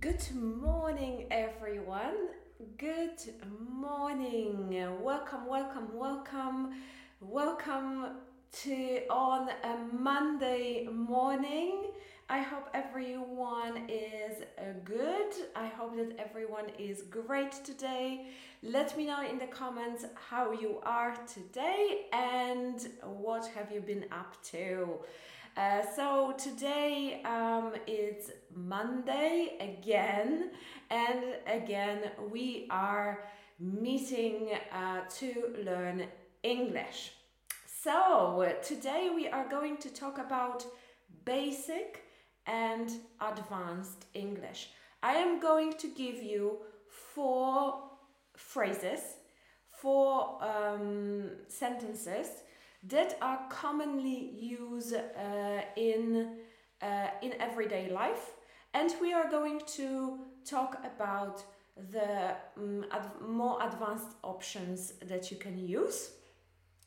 Good morning, everyone. Good morning. Welcome, welcome, welcome, welcome to on a Monday morning. I hope everyone is uh, good. I hope that everyone is great today. Let me know in the comments how you are today and what have you been up to. Uh, so today um, it's Monday again, and again we are meeting uh, to learn English. So today we are going to talk about basic and advanced English. I am going to give you four phrases, four um, sentences that are commonly used uh, in, uh, in everyday life. And we are going to talk about the um, ad more advanced options that you can use.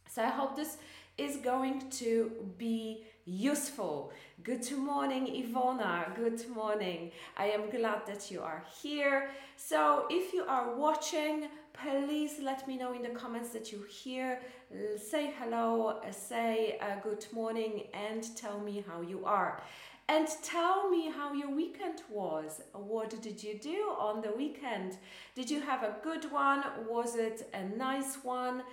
So I hope this is going to be useful. Good morning, Ivona. Good morning. I am glad that you are here. So, if you are watching, please let me know in the comments that you hear. Say hello, say uh, good morning, and tell me how you are. And tell me how your weekend was. What did you do on the weekend? Did you have a good one? Was it a nice one?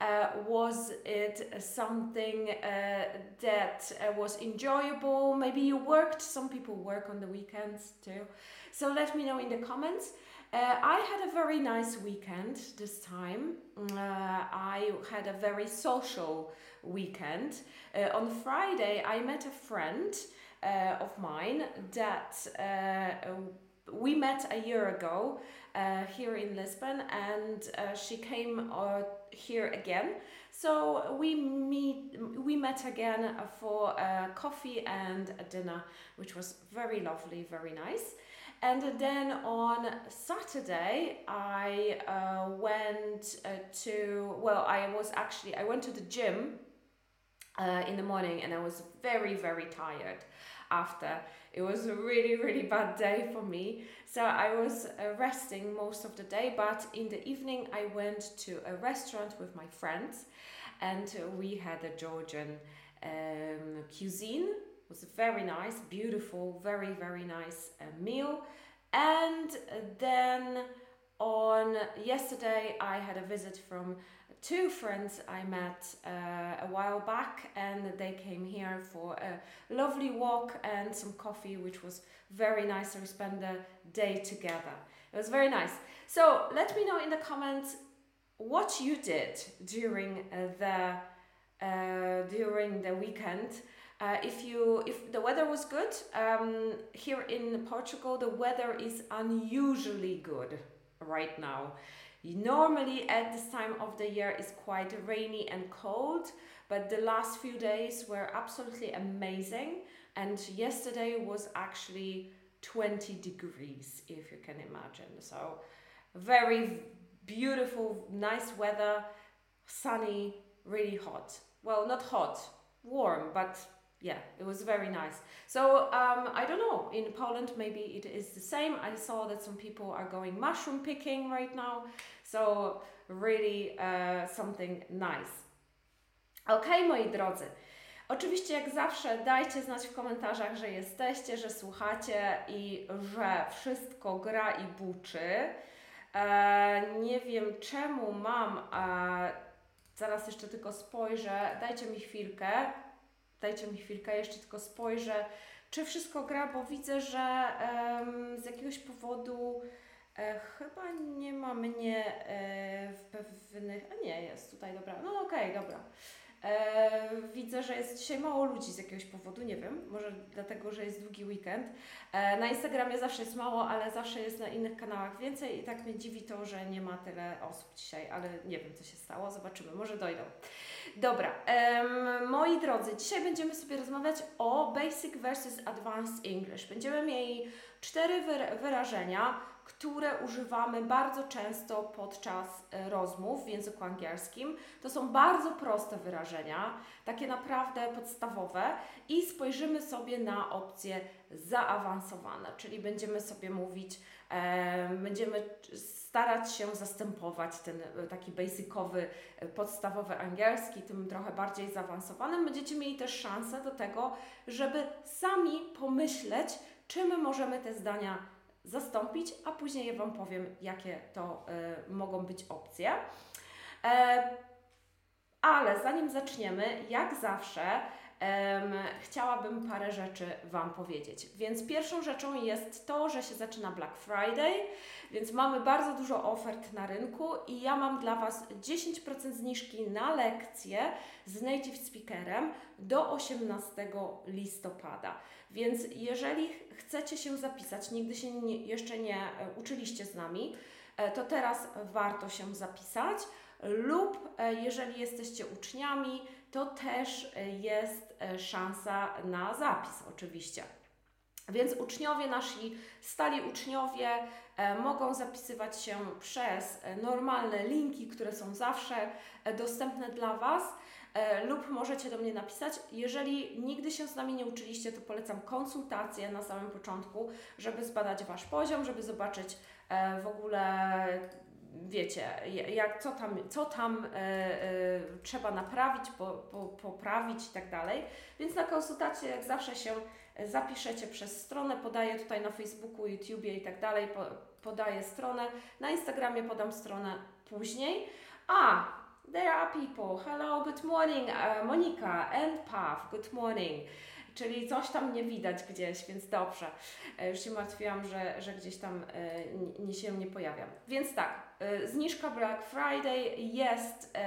Uh, was it something uh, that uh, was enjoyable? Maybe you worked, some people work on the weekends too. So let me know in the comments. Uh, I had a very nice weekend this time. Uh, I had a very social weekend. Uh, on Friday, I met a friend of mine that we met a year ago uh, here in Lisbon, and uh, she came uh, here again. So we meet, we met again for coffee and a dinner, which was very lovely, very nice. And then on Saturday, I uh, went uh, to well, I was actually I went to the gym uh, in the morning, and I was very very tired after. It was a really, really bad day for me. So I was uh, resting most of the day, but in the evening I went to a restaurant with my friends and we had a Georgian um, cuisine. Was very nice, beautiful, very, very nice uh, meal. And then on yesterday I had a visit from two friends I met uh, a while back, and they came here for a lovely walk and some coffee, which was very nice. we spent the day together. It was very nice. So let me know in the comments what you did during the uh, during the weekend. Uh, if you if the weather was good um, here in Portugal, the weather is unusually good right now. Normally, at this time of the year, is quite rainy and cold, but the last few days were absolutely amazing. And yesterday was actually 20 degrees, if you can imagine. So, very beautiful, nice weather, sunny, really hot. Well, not hot, warm, but yeah, it was very nice. So um, I don't know. In Poland, maybe it is the same. I saw that some people are going mushroom picking right now. So really uh, something nice. Ok, moi drodzy. Oczywiście, jak zawsze, dajcie znać w komentarzach, że jesteście, że słuchacie i że wszystko gra i buczy. E, nie wiem czemu mam. E, zaraz jeszcze tylko spojrzę. Dajcie mi chwilkę. Dajcie mi chwilkę, jeszcze tylko spojrzę, czy wszystko gra, bo widzę, że z jakiegoś powodu e, chyba nie ma mnie e, w pewnych. A nie, jest tutaj, dobra. No okej, okay, dobra. E, widzę, że jest dzisiaj mało ludzi z jakiegoś powodu, nie wiem, może dlatego, że jest długi weekend. E, na Instagramie zawsze jest mało, ale zawsze jest na innych kanałach więcej i tak mnie dziwi to, że nie ma tyle osób dzisiaj, ale nie wiem, co się stało, zobaczymy, może dojdą. Dobra, moi drodzy, dzisiaj będziemy sobie rozmawiać o Basic versus Advanced English. Będziemy mieli cztery wyrażenia, które używamy bardzo często podczas e, rozmów w języku angielskim. To są bardzo proste wyrażenia takie naprawdę podstawowe, i spojrzymy sobie na opcje zaawansowane, czyli będziemy sobie mówić, e, będziemy starać się zastępować ten e, taki basicowy, e, podstawowy angielski tym trochę bardziej zaawansowanym. Będziecie mieli też szansę do tego, żeby sami pomyśleć, czym możemy te zdania zastąpić, a później ja Wam powiem, jakie to y, mogą być opcje. E, ale zanim zaczniemy, jak zawsze, um, chciałabym parę rzeczy Wam powiedzieć. Więc pierwszą rzeczą jest to, że się zaczyna Black Friday, więc mamy bardzo dużo ofert na rynku i ja mam dla Was 10% zniżki na lekcje z native speakerem do 18 listopada. Więc jeżeli chcecie się zapisać, nigdy się nie, jeszcze nie e, uczyliście z nami, e, to teraz warto się zapisać lub e, jeżeli jesteście uczniami, to też jest szansa na zapis oczywiście. Więc uczniowie, nasi stali uczniowie mogą zapisywać się przez normalne linki, które są zawsze dostępne dla Was e, lub możecie do mnie napisać. Jeżeli nigdy się z nami nie uczyliście, to polecam konsultację na samym początku, żeby zbadać Wasz poziom, żeby zobaczyć e, w ogóle wiecie, jak, co tam, co tam e, e, trzeba naprawić, po, po, poprawić i tak dalej. Więc na konsultację jak zawsze się zapiszecie przez stronę, podaję tutaj na Facebooku, YouTubie i tak dalej, po, podaję stronę, na Instagramie podam stronę później. A, there are people. Hello, good morning, uh, Monika and Pav, good morning. Czyli coś tam nie widać gdzieś, więc dobrze. E, już się martwiłam, że, że gdzieś tam e, nie, się nie pojawiam. Więc tak, zniżka Black Friday jest,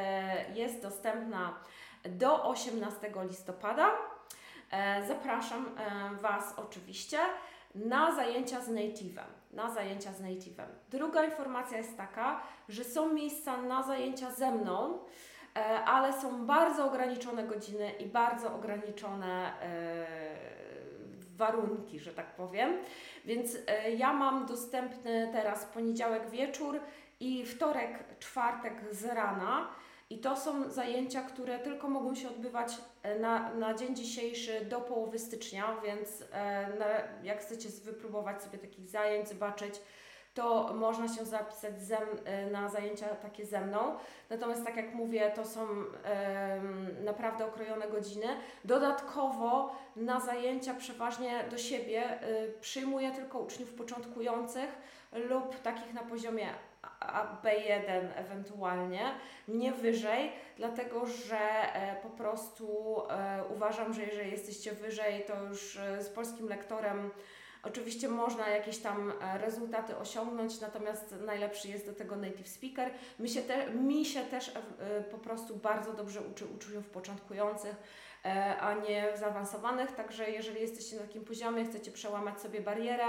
jest dostępna do 18 listopada. Zapraszam Was oczywiście na zajęcia z native'em. Na zajęcia z native'em. Druga informacja jest taka, że są miejsca na zajęcia ze mną, e, ale są bardzo ograniczone godziny i bardzo ograniczone e, warunki, że tak powiem. Więc e, ja mam dostępny teraz poniedziałek wieczór i wtorek, czwartek z rana i to są zajęcia, które tylko mogą się odbywać e, na, na dzień dzisiejszy do połowy stycznia, więc e, na, jak chcecie wypróbować sobie takich zajęć, zobaczyć, to można się zapisać ze, e, na zajęcia takie ze mną. Natomiast tak jak mówię, to są e, naprawdę okrojone godziny. Dodatkowo na zajęcia przeważnie do siebie e, przyjmuję tylko uczniów początkujących lub takich na poziomie B1 ewentualnie, nie wyżej, dlatego że e, po prostu e, uważam, że jeżeli jesteście wyżej, to już e, z polskim lektorem Oczywiście można jakieś tam rezultaty osiągnąć, natomiast najlepszy jest do tego native speaker. Mi się, te, mi się też po prostu bardzo dobrze uczy uczniów początkujących, a nie zaawansowanych, także jeżeli jesteście na takim poziomie, chcecie przełamać sobie barierę,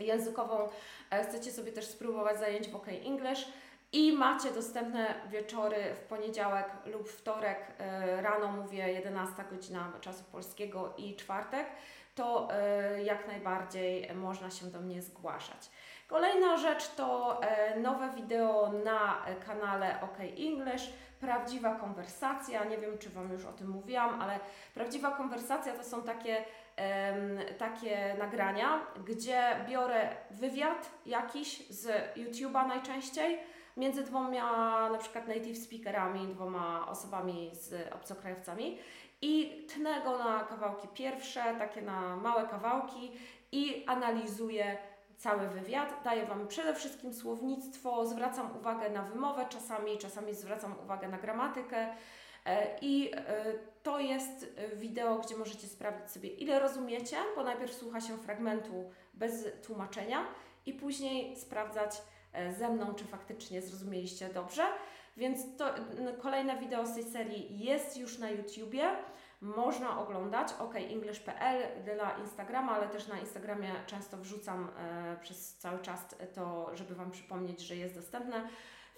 językową, e, chcecie sobie też spróbować zajęć w OK English i macie dostępne wieczory w poniedziałek lub wtorek e, rano, mówię 11 godzina czasu polskiego i czwartek, to e, jak najbardziej można się do mnie zgłaszać. Kolejna rzecz to nowe wideo na kanale OK English, prawdziwa konwersacja. Nie wiem, czy Wam już o tym mówiłam, ale prawdziwa konwersacja to są takie takie nagrania, gdzie biorę wywiad jakiś z YouTube'a najczęściej między dwoma na przykład native speakerami, dwoma osobami z obcokrajowcami i tnę go na kawałki pierwsze, takie na małe kawałki i analizuję cały wywiad. Daję Wam przede wszystkim słownictwo, zwracam uwagę na wymowę czasami, czasami zwracam uwagę na gramatykę i e, to jest e, wideo, gdzie możecie sprawdzić sobie, ile rozumiecie, bo najpierw słucha się fragmentu bez tłumaczenia i później sprawdzać e, ze mną, czy faktycznie zrozumieliście dobrze. Więc to kolejne wideo z tej serii jest już na YouTubie. Można oglądać okenglish.pl dla Instagrama, ale też na Instagramie często wrzucam e, przez cały czas to, żeby Wam przypomnieć, że jest dostępne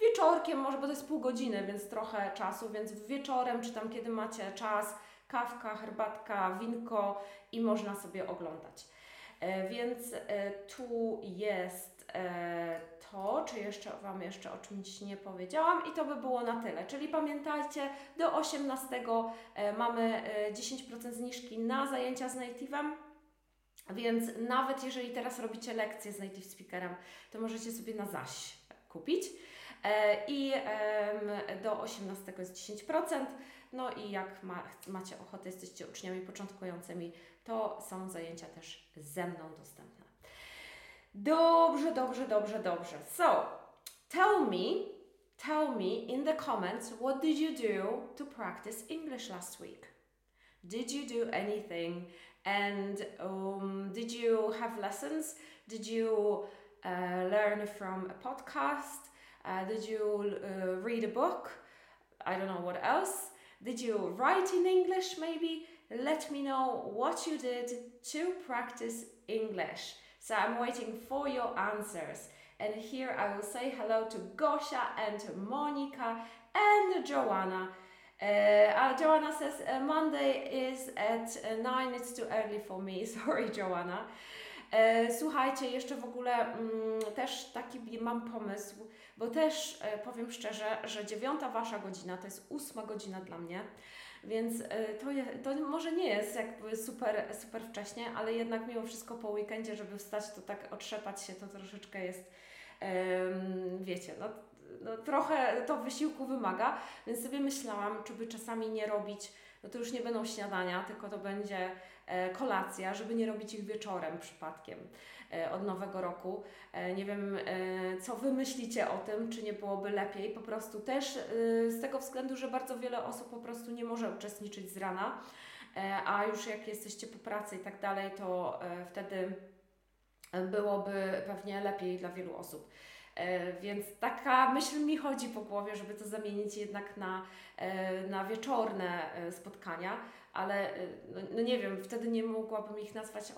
wieczorkiem, może bo to jest pół godziny, więc trochę czasu, więc wieczorem, czy tam kiedy macie czas, kawka, herbatka, winko i można sobie oglądać. E, więc e, tu jest e, to, czy jeszcze Wam jeszcze o czymś nie powiedziałam i to by było na tyle. Czyli pamiętajcie, do 18 e, mamy e, 10% zniżki na zajęcia z native'em. Więc nawet jeżeli teraz robicie lekcje z native speakerem, to możecie sobie na zaś kupić. E, I do 18 jest 10%. No i jak ma, macie ochotę, jesteście uczniami początkującymi, to są zajęcia też ze mną dostępne. Dobrze, dobrze, dobrze, dobrze. So, tell me, tell me in the comments what did you do to practice English last week? Did you do anything? And um, did you have lessons? Did you uh, learn from a podcast? Uh, did you uh, read a book? I don't know what else. Did you write in English maybe? Let me know what you did to practice English. So I'm waiting for your answers. And here I will say hello to Gosia and Monica and Joanna. Uh, uh, Joanna says uh, Monday is at uh, 9, it's too early for me. Sorry, Joanna. E, Słuchajcie, jeszcze w ogóle mm, też taki mam pomysł, bo też e, powiem szczerze, że dziewiąta wasza godzina to jest ósma godzina dla mnie, więc e, to, je, to może nie jest jakby super, super wcześnie, ale jednak mimo wszystko po weekendzie, żeby wstać, to tak otrzepać się, to troszeczkę jest, wiecie, no, no trochę to wysiłku wymaga, więc sobie myślałam, czy by czasami nie robić, no to już nie będą śniadania, tylko to będzie e, kolacja, żeby nie robić ich wieczorem przypadkiem e, od nowego roku. E, nie wiem, co Wy myślicie o tym, czy nie byłoby lepiej, po prostu też z tego względu, że bardzo wiele osób po prostu nie może uczestniczyć z rana, a już jak jesteście po pracy i tak dalej, to wtedy byłoby pewnie lepiej dla wielu osób. E, Więc taka myśl mi chodzi po głowie, żeby to zamienić jednak na, e, na wieczorne e, spotkania, ale no, no nie wiem, wtedy nie mogłabym ich nazwać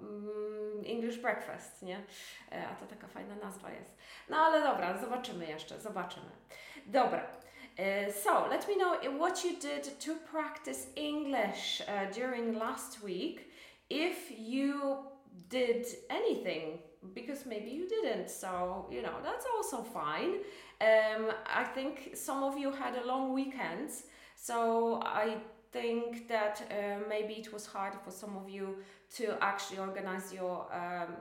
mm, English Breakfast, nie? A to taka fajna nazwa jest. No ale dobra, zobaczymy jeszcze, zobaczymy. Dobra. So, let me know what you did to practice English during last week. If you did anything because maybe you didn't so you know that's also fine. Um, i think some of you had a long weekend so i think that uh, maybe it was hard for some of you to actually organize your um,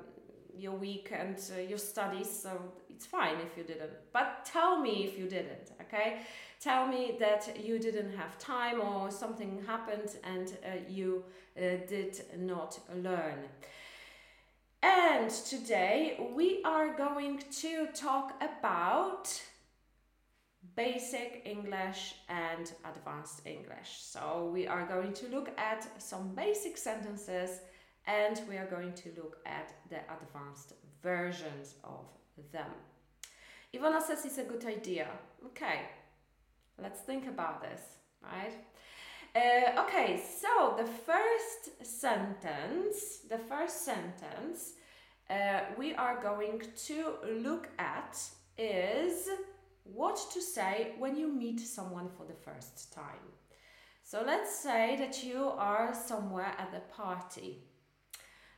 your week and uh, your studies so it's fine if you didn't. But tell me if you didn't okay? Tell me that you didn't have time or something happened and uh, you uh, did not learn and today we are going to talk about basic English and advanced English. So we are going to look at some basic sentences and we are going to look at the advanced versions of them. Ivana says it's a good idea. Okay, let's think about this, right? Uh, okay, so the first sentence, the first sentence uh, we are going to look at is what to say when you meet someone for the first time. So let's say that you are somewhere at a party,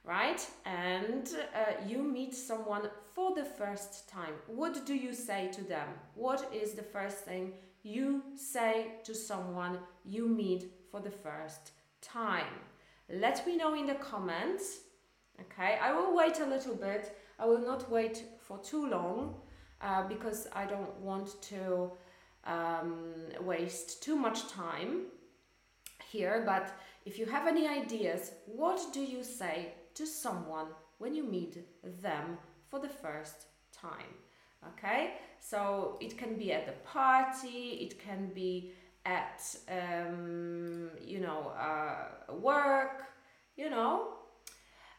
right? And uh, you meet someone for the first time. What do you say to them? What is the first thing you say to someone you meet for the first time? Let me know in the comments. Okay, I will wait a little bit. I will not wait for too long uh, because I don't want to um, waste too much time here. But if you have any ideas, what do you say to someone when you meet them for the first time? Okay, so it can be at the party, it can be at um, you know uh, work, you know.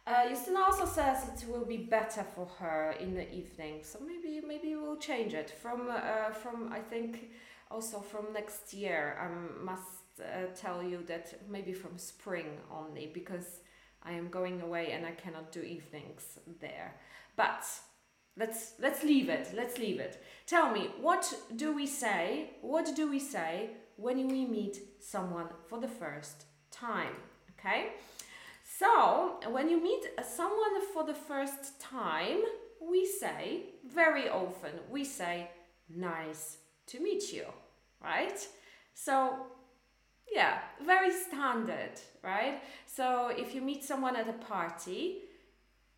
Uh, Justina also says it will be better for her in the evening, so maybe maybe we'll change it from uh, from I think also from next year. I must uh, tell you that maybe from spring only because I am going away and I cannot do evenings there. But let's let's leave it. Let's leave it. Tell me, what do we say? What do we say when we meet someone for the first time? Okay. So, when you meet someone for the first time, we say, very often, we say, nice to meet you, right? So, yeah, very standard, right? So, if you meet someone at a party,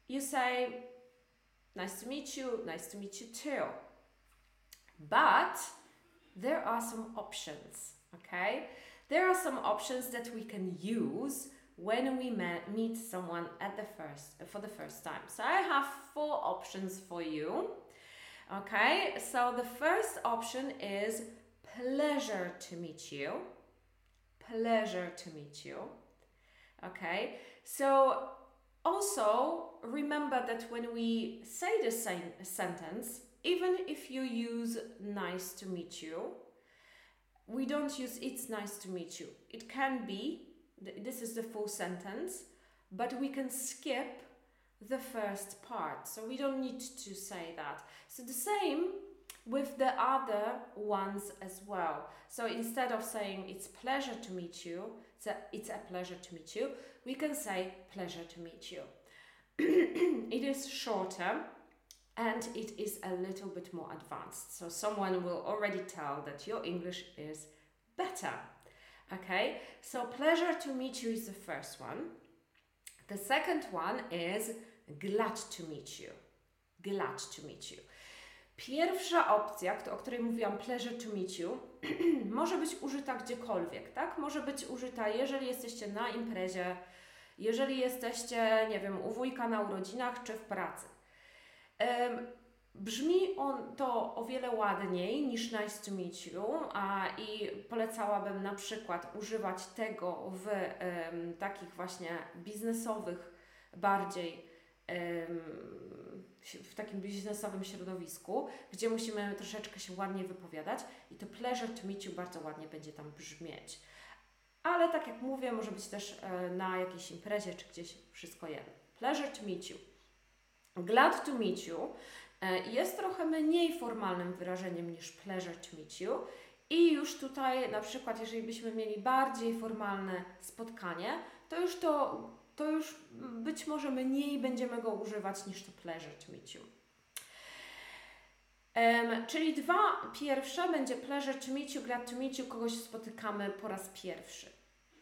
you say, nice to meet you, nice to meet you too. But there are some options, okay? There are some options that we can use when we meet someone at the first for the first time. So I have four options for you. Okay? So the first option is pleasure to meet you. Pleasure to meet you. Okay? So also remember that when we say the same sentence, even if you use nice to meet you, we don't use it's nice to meet you. It can be, this is the full sentence, but we can skip the first part. So we don't need to say that. So the same with the other ones as well. So instead of saying it's pleasure to meet you, it's a, it's a pleasure to meet you, we can say pleasure to meet you. it is shorter and it is a little bit more advanced. So someone will already tell that your English is better. Okay, so pleasure to meet you is the first one. The second one is glad to meet you. Glad to meet you. Pierwsza opcja, o której mówiłam, pleasure to meet you, może być użyta gdziekolwiek, tak? Może być użyta, jeżeli jesteście na imprezie, jeżeli jesteście, nie wiem, u wujka na urodzinach czy w pracy. Brzmi on to o wiele ładniej niż nice to meet you, a i polecałabym na przykład używać tego w um, takich właśnie biznesowych, bardziej um, w takim biznesowym środowisku, gdzie musimy troszeczkę się ładnie wypowiadać i to pleasure to meet you bardzo ładnie będzie tam brzmieć. Ale tak jak mówię, może być też e, na jakiejś imprezie czy gdzieś wszystko jedno. Pleasure to meet you. Glad to meet you e, jest trochę mniej formalnym wyrażeniem niż pleasure to meet you. I już tutaj, na przykład, jeżeli byśmy mieli bardziej formalne spotkanie, to już to, to już być może mniej będziemy go używać niż to pleasure to meet you. Um, czyli dwa pierwsze będzie pleasure to meet you, glad to meet you, kogoś spotykamy po raz pierwszy.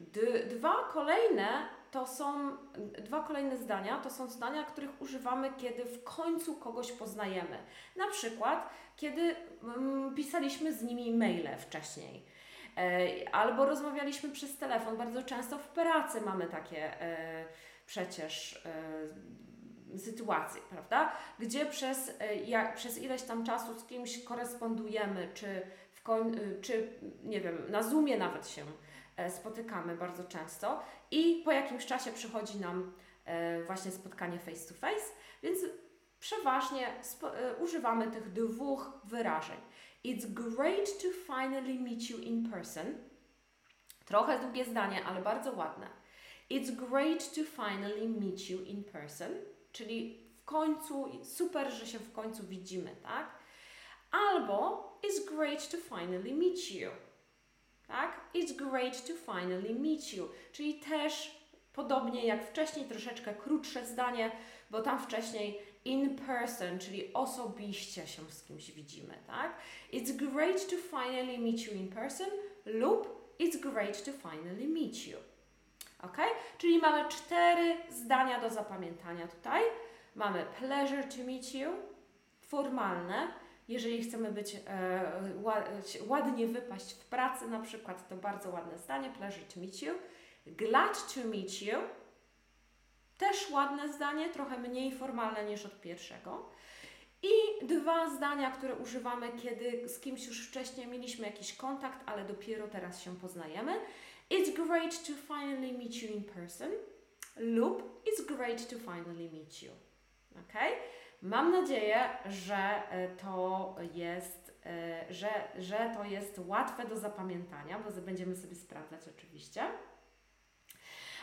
D dwa kolejne to są dwa kolejne zdania, to są zdania, których używamy, kiedy w końcu kogoś poznajemy. Na przykład, kiedy mm, pisaliśmy z nimi maile wcześniej. E, albo rozmawialiśmy przez telefon. Bardzo często w pracy mamy takie e, przecież e, sytuacje, prawda? Gdzie przez, jak, przez ileś tam czasu z kimś korespondujemy, czy, w koń, czy nie wiem, na Zoomie nawet się spotykamy bardzo często i po jakimś czasie przychodzi nam właśnie spotkanie face to face, więc przeważnie używamy tych dwóch wyrażeń. It's great to finally meet you in person. Trochę długie zdanie, ale bardzo ładne. It's great to finally meet you in person, czyli w końcu, super, że się w końcu widzimy, tak? Albo it's great to finally meet you tak? It's great to finally meet you. Czyli też podobnie jak wcześniej, troszeczkę krótsze zdanie, bo tam wcześniej in person, czyli osobiście się z kimś widzimy, tak? It's great to finally meet you in person lub it's great to finally meet you. Ok? Czyli mamy cztery zdania do zapamiętania tutaj. Mamy pleasure to meet you, formalne, jeżeli chcemy być e, ładnie wypaść w pracy, na przykład, to bardzo ładne zdanie, pleasure to meet you. Glad to meet you, też ładne zdanie, trochę mniej formalne niż od pierwszego. I dwa zdania, które używamy, kiedy z kimś już wcześniej mieliśmy jakiś kontakt, ale dopiero teraz się poznajemy. It's great to finally meet you in person lub It's great to finally meet you. Okay? Mam nadzieję, że e, to jest, e, że, że to jest łatwe do zapamiętania, bo będziemy sobie sprawdzać oczywiście.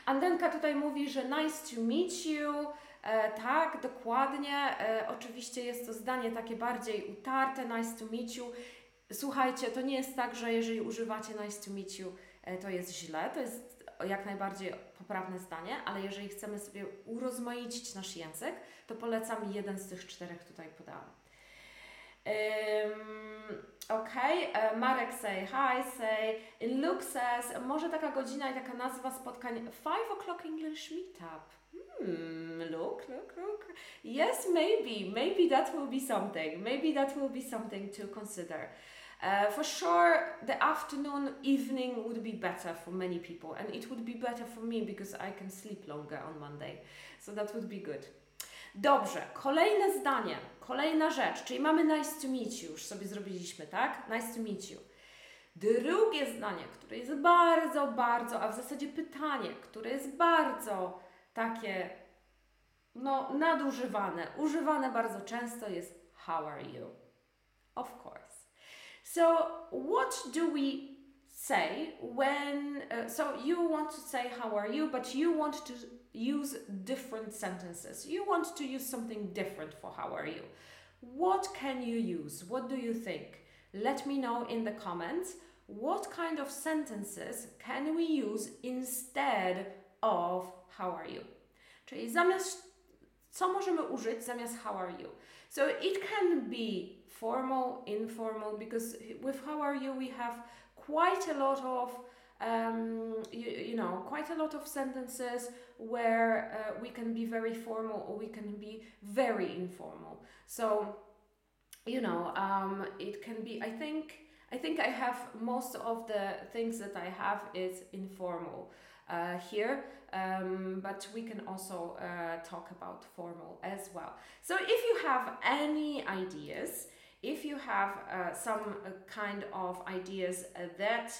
Andenka tutaj mówi, że nice to meet you. E, tak, dokładnie. E, oczywiście jest to zdanie takie bardziej utarte, nice to meet you. Słuchajcie, to nie jest tak, że jeżeli używacie nice to meet you, e, to jest źle. To jest jak najbardziej poprawne zdanie, ale jeżeli chcemy sobie urozmaicić nasz język, to polecam jeden z tych czterech tutaj podałam. Ok, Marek say hi, say, Luke says, może taka godzina i taka nazwa spotkań 5 o'clock English meetup. Hmm, look, look, look. Yes, maybe, maybe that will be something. Maybe that will be something to consider. Uh, for sure, the afternoon, evening would be better for many people, and it would be better for me because I can sleep longer on Monday. So that would be good. Dobrze, kolejne zdanie, kolejna rzecz, czyli mamy nice to meet you, już sobie zrobiliśmy, tak? Nice to meet you. Drugie zdanie, które jest bardzo, bardzo, a w zasadzie pytanie, które jest bardzo takie, no, nadużywane, używane bardzo często jest how are you? Of course. So, what do we say when, uh, so you want to say how are you, but you want to use different sentences. You want to use something different for how are you. What can you use? What do you think? Let me know in the comments what kind of sentences can we use instead of how are you? Czyli zamiast co możemy użyć zamiast how are you? So it can be formal, informal because with how are you we have quite a lot of um, you, you, know, quite a lot of sentences where uh, we can be very formal or we can be very informal. So, you know, um, it can be. I think. I think I have most of the things that I have is informal uh, here, um, but we can also uh, talk about formal as well. So if you have any ideas, if you have uh, some uh, kind of ideas uh, that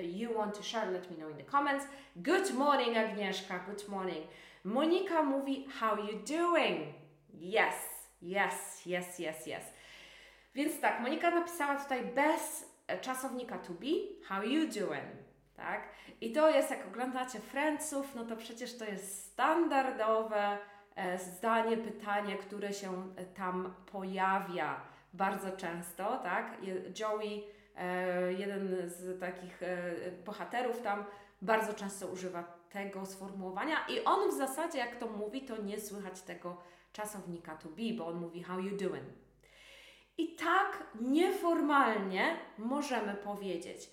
you want to share, let me know in the comments. Good morning, Agnieszka. Good morning. Monika mówi, how you doing? Yes, yes, yes, yes, yes. Więc tak, Monika napisała tutaj bez czasownika to be, how you doing? Tak? I to jest, jak oglądacie Franców, no to przecież to jest standardowe e, zdanie, pytanie, które się tam pojawia bardzo często, tak? Joey jeden z takich e, bohaterów tam bardzo często używa tego sformułowania i on w zasadzie, jak to mówi, to nie słychać tego czasownika to be, bo on mówi how you doing. I tak nieformalnie możemy powiedzieć,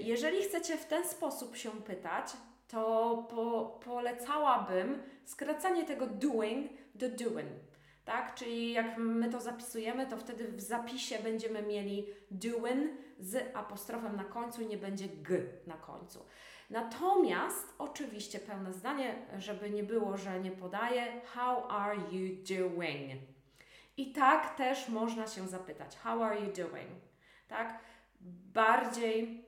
jeżeli chcecie w ten sposób się pytać, to po, polecałabym skracanie tego doing do doing tak? Czyli jak my to zapisujemy, to wtedy w zapisie będziemy mieli doing z apostrofem na końcu nie będzie g na końcu. Natomiast oczywiście pełne zdanie, żeby nie było, że nie podaję how are you doing? I tak też można się zapytać how are you doing? Tak? Bardziej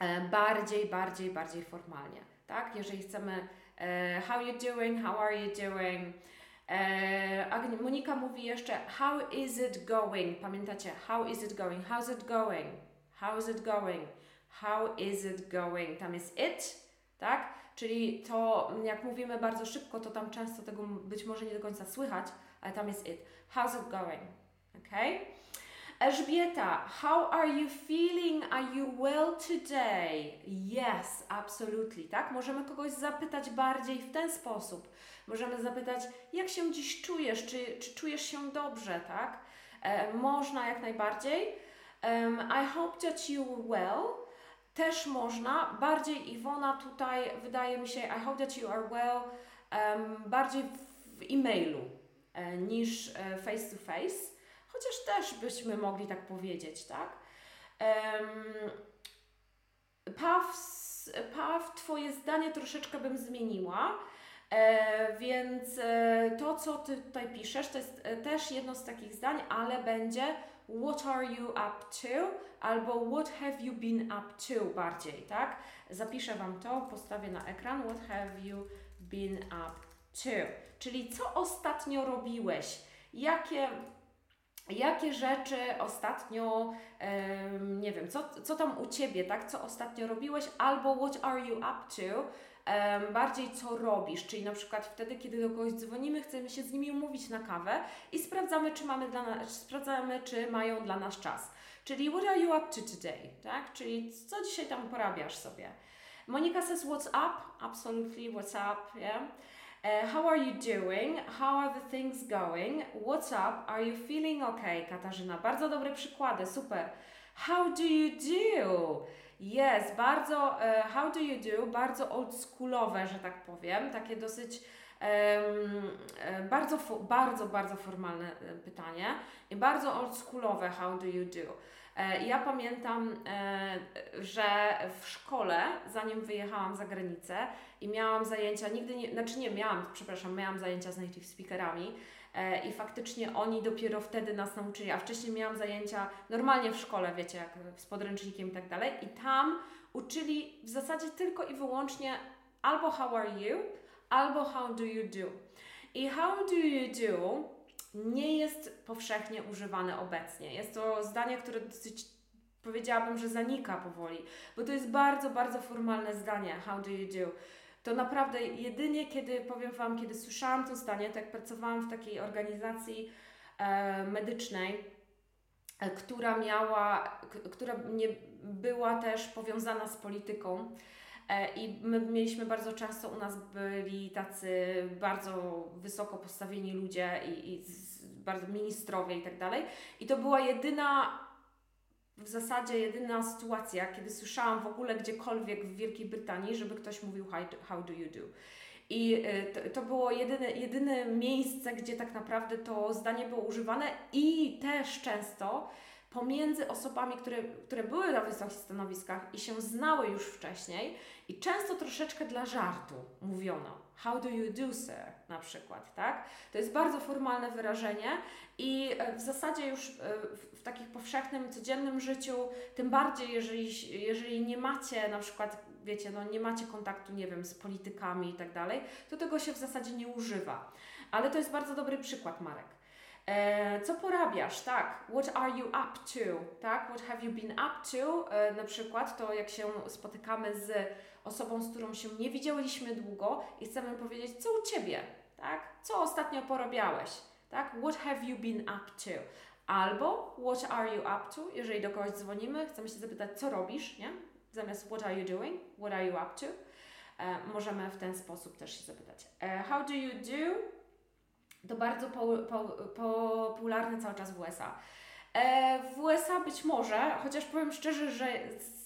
e, bardziej, bardziej, bardziej formalnie, tak? Jeżeli chcemy e, how you doing, how are you doing? E, Monika mówi jeszcze How is it going? Pamiętacie? How is it going? How's it going? How's it going? How is it going? Tam jest it, tak? Czyli to, jak mówimy bardzo szybko, to tam często tego być może nie do końca słychać, ale tam jest it. How's it going? Okay? Elżbieta, how are you feeling? Are you well today? Yes, absolutely, tak? Możemy kogoś zapytać bardziej w ten sposób. Możemy zapytać, jak się dziś czujesz? Czy, czy czujesz się dobrze, tak? E, można jak najbardziej. Um, I hope that you well. Też można. Bardziej Iwona tutaj, wydaje mi się, I hope that you are well, um, bardziej w e-mailu e, niż e, face to face Chociaż też byśmy mogli tak powiedzieć, tak? Um, Paw, Paw, Twoje zdanie troszeczkę bym zmieniła. E, więc e, to, co Ty tutaj piszesz, to jest e, też jedno z takich zdań, ale będzie What are you up to? Albo What have you been up to bardziej, tak? Zapiszę Wam to, postawię na ekran. What have you been up to? Czyli co ostatnio robiłeś? Jakie Jakie rzeczy ostatnio, nie wiem, co, co tam u Ciebie, tak? Co ostatnio robiłeś, albo what are you up to? Bardziej co robisz, czyli na przykład wtedy, kiedy do kogoś dzwonimy, chcemy się z nimi umówić na kawę i sprawdzamy, czy mamy dla nas, sprawdzamy, czy mają dla nas czas. Czyli what are you up to today, tak? Czyli co dzisiaj tam porabiasz sobie. Monica says, What's up? Absolutely, what's up? Yeah. Uh, how are you doing? How are the things going? What's up? Are you feeling okay? Katarzyna, bardzo dobre przykłady, super. How do you do? Yes, bardzo, uh, how do you do? Bardzo oldschoolowe, że tak powiem, takie dosyć um, bardzo, bardzo, bardzo formalne pytanie i bardzo oldschoolowe how do you do? E, ja pamiętam, e, że w szkole, zanim wyjechałam za granicę i miałam zajęcia, nigdy nie, znaczy nie miałam, przepraszam, miałam zajęcia z native speakerami e, i faktycznie oni dopiero wtedy nas nauczyli, a wcześniej miałam zajęcia normalnie w szkole, wiecie, jak z podręcznikiem i tak dalej i tam uczyli w zasadzie tylko i wyłącznie albo how are you, albo how do you do. I how do you do nie jest powszechnie używane obecnie. Jest to zdanie, które dosyć powiedziałabym, że zanika powoli, bo to jest bardzo, bardzo formalne zdanie. How do you do? To naprawdę jedynie kiedy, powiem Wam, kiedy słyszałam to zdanie, tak pracowałam w takiej organizacji e, medycznej, e, która miała, która nie była też powiązana z polityką. E, I my mieliśmy bardzo często u nas byli tacy bardzo wysoko postawieni ludzie i, i bardzo ministrowie i tak dalej. I to była jedyna, w zasadzie jedyna sytuacja, kiedy słyszałam w ogóle gdziekolwiek w Wielkiej Brytanii, żeby ktoś mówił how do you do. I to, to, było jedyne, jedyne miejsce, gdzie tak naprawdę to zdanie było używane i też często pomiędzy osobami, które, które były na wysokich stanowiskach i się znały już wcześniej i często troszeczkę dla żartu mówiono how do you do sir na przykład, tak? To jest bardzo formalne wyrażenie i e, w zasadzie już e, w takich powszechnym, codziennym życiu, tym bardziej jeżeli, jeżeli nie macie na przykład, wiecie, no nie macie kontaktu, nie wiem, z politykami i tak dalej, to tego się w zasadzie nie używa. Ale to jest bardzo dobry przykład, Marek. E, co porabiasz, tak? What are you up to, tak? What have you been up to? E, na przykład to jak się spotykamy z osobą, z którą się nie widzieliśmy długo i chcemy powiedzieć, co u Ciebie, tak? Co ostatnio porabiałeś, tak? What have you been up to? Albo what are you up to? Jeżeli do kogoś dzwonimy, chcemy się zapytać, co robisz, nie? Zamiast what are you doing? What are you up to? E, możemy w ten sposób też się zapytać. E, how do you do? To bardzo po, po, popularne cały czas w USA. E, w USA być może, chociaż powiem szczerze, że z,